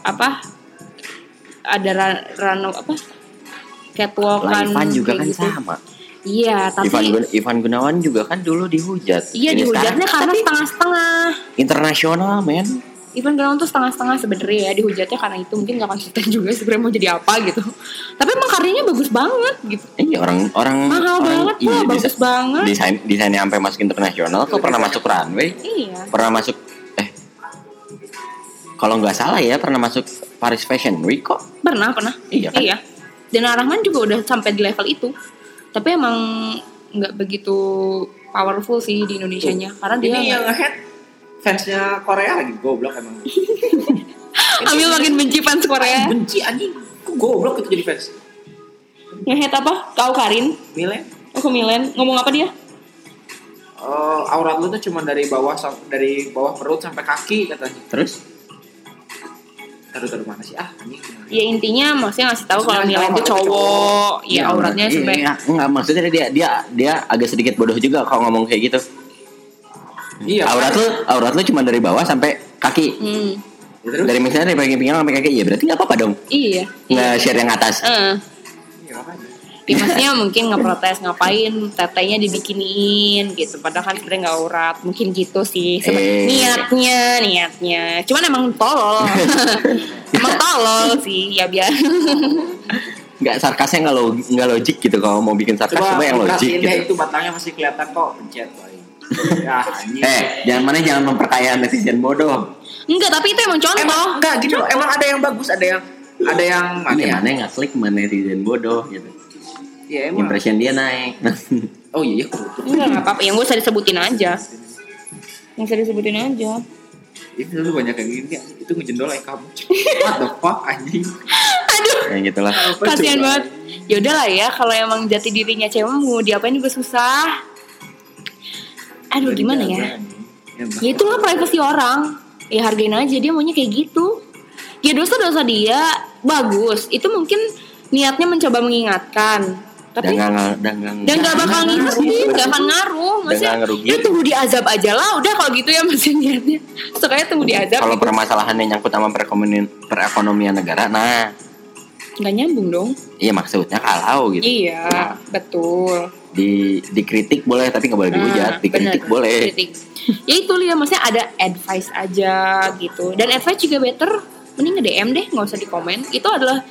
apa ada ran, rano apa kan Ivan juga kan gitu. sama iya tapi Ivan, Gun- Ivan Gunawan juga kan dulu dihujat. Iya Ini dihujatnya sekarang karena setengah-setengah. internasional men. Ivan Gunawan tuh setengah-setengah sebenarnya ya dihujatnya karena itu mungkin gak konsisten juga sebenarnya mau jadi apa gitu. Tapi emang karyanya bagus banget gitu. Iya orang orang mahal orang, banget iya, lah bagus desa- banget. desain desainnya sampai masuk internasional kok pernah masuk runway? Iya. Pernah masuk eh kalau nggak salah ya pernah masuk Paris Fashion Week kok. Pernah pernah. Iya kan? iya. Dena Rahman juga udah sampai di level itu tapi emang nggak begitu powerful sih di Indonesia nya karena dia ini yang ngehead fansnya Korea lagi goblok emang. [laughs] Ambil makin benci fans Korea. Benci anjing. Kok goblok itu jadi fans? Ngehead apa? Kau Karin? Milen. Aku Milen? Ngomong apa dia? Eh, aurat lu tuh cuma dari bawah dari bawah perut sampai kaki katanya. Terus taruh taruh mana sih? Ah anjing ya intinya maksudnya ngasih tahu kalau Milen itu cowok. ya auratnya iya, sampai iya, enggak maksudnya dia dia dia agak sedikit bodoh juga kalau ngomong kayak gitu. Iya. Aurat lu aurat lu cuma dari bawah sampai kaki. Hmm, Ya, terus? Dari misalnya dari bagian pinggang sampai kaki ya berarti nggak apa-apa dong. Iya. Nggak share yang atas. Eh, iya ya, maksudnya mungkin ngeprotes ngapain tetenya dibikiniin gitu. Padahal kan sebenarnya nggak aurat mungkin gitu sih. Seben- Eh. niatnya niatnya. Cuman emang tolol. [laughs] Emang tolol sih ya biar. Nggak sarkasnya nggak lo nggak logik gitu. Kalau mau bikin sarkas coba, yang logik gitu. itu batangnya masih kelihatan kok pencet ya eh jangan mana jangan memperkaya netizen bodoh. Enggak tapi itu emang contoh. Emang enggak gitu emang ada yang bagus ada yang ada yang mana ya? mana yang nggak klik mana netizen bodoh gitu ya emang. Impression dia naik. [laughs] Oh iya iya. Enggak nggak apa-apa. Yang gue usah disebutin aja. Yang usah disebutin aja. Itu dulu banyak yang gini itu ngejendol like kamu [laughs] what the fuck anjing? Aduh. Yang gitulah coba? banget. Yaudah lah ya kalau emang jati dirinya cewek mau diapain juga susah. Aduh gimana ya? ya itulah privasi orang. Ya hargain aja dia maunya kayak gitu. Ya dosa-dosa dia. Bagus. Itu mungkin niatnya mencoba mengingatkan tapi nggak dan nggak dan gak bakal ngerugiin gak akan ngaruh maksudnya nggak ya tunggu diazab aja lah udah kalau gitu ya maksudnya niatnya. Sukanya tunggu diazab kalau gitu. permasalahannya nyangkut sama perekonomian perekonomian negara nah. Nggak nyambung dong. Iya maksudnya kalau gitu. Iya betul. Di dikritik boleh tapi nggak boleh dihujat. Nah, dikritik bener. boleh. Kritik. ya itu lihat maksudnya ada advice aja gitu. Dan advice juga better mending nge DM deh nggak usah di komen. Itu adalah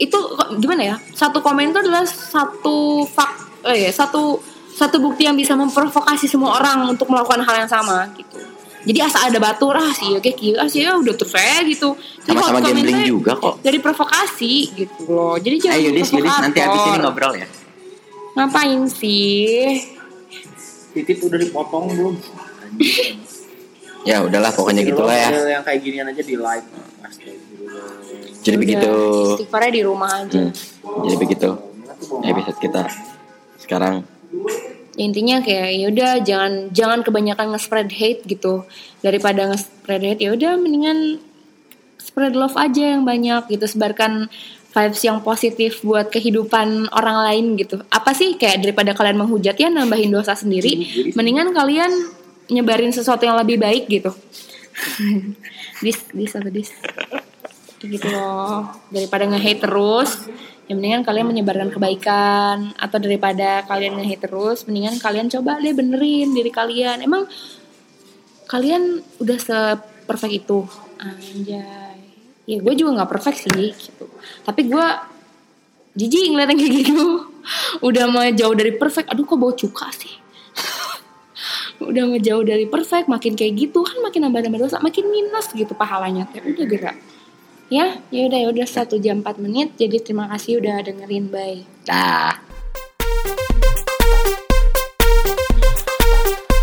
itu kok- gimana ya? Satu komen itu adalah satu fak eh ya, satu satu bukti yang bisa memprovokasi semua orang untuk melakukan hal yang sama gitu. Jadi asal ada batu ah sih oke kieu ah sih ya udah terus saya gitu. Jadi kalau komen gambling juga kok. dari provokasi gitu loh. Jadi jangan ayo dis Yudis nanti habis ini ngobrol ya. Ngapain sih? Titik udah dipotong belum? Ya udahlah pokoknya gitulah ya. Yang kayak ginian aja di like Astagfirullah. Jadi Udah, begitu. istighfarnya di rumah aja. Hmm, jadi begitu. Episode kita sekarang. Ya, intinya kayak ya udah jangan jangan kebanyakan nge-spread hate gitu. Daripada nge-spread hate ya udah mendingan spread love aja yang banyak gitu. Sebarkan vibes yang positif buat kehidupan orang lain gitu. Apa sih kayak daripada kalian menghujat ya nambahin dosa sendiri. Mendingan kalian nyebarin sesuatu yang lebih baik gitu. [laughs] Dis dis apa dis? Kayak gitu loh. Daripada nge-hate terus ya mendingan kalian menyebarkan kebaikan. Atau daripada kalian nge-hate terus mendingan kalian coba deh benerin diri kalian. Emang kalian udah se-perfect itu? Anjay. Ya gue juga nggak perfect sih gitu. Tapi gue jijik ngeliat yang kayak gitu. [laughs] Udah mau jauh dari perfect. Aduh kok bau cuka sih? [laughs] Udah mau jauh dari perfect makin kayak gitu kan makin nambah-nambah dosa makin minus gitu pahalanya. Teh udah gerak Ya, ya udah ya udah satu jam 4 menit. Jadi terima kasih udah dengerin. Bye. Dah.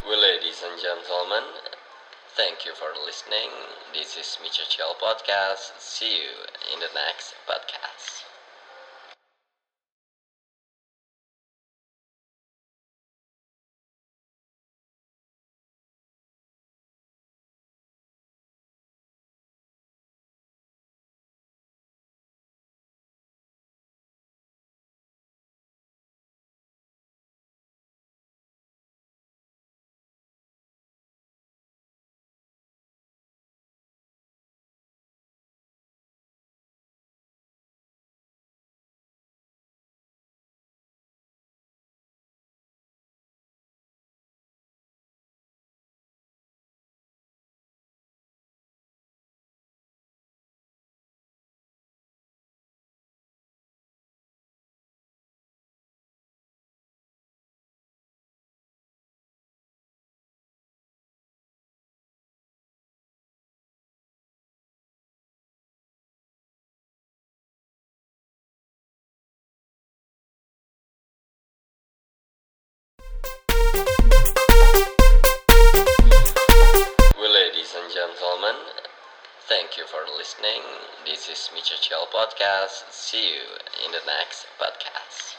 Well, ladies and gentlemen, thank you for listening. This is Mitchell Podcast. See you in the next podcast. Thank you for listening. This is Micha Chill Podcast. See you in the next podcast.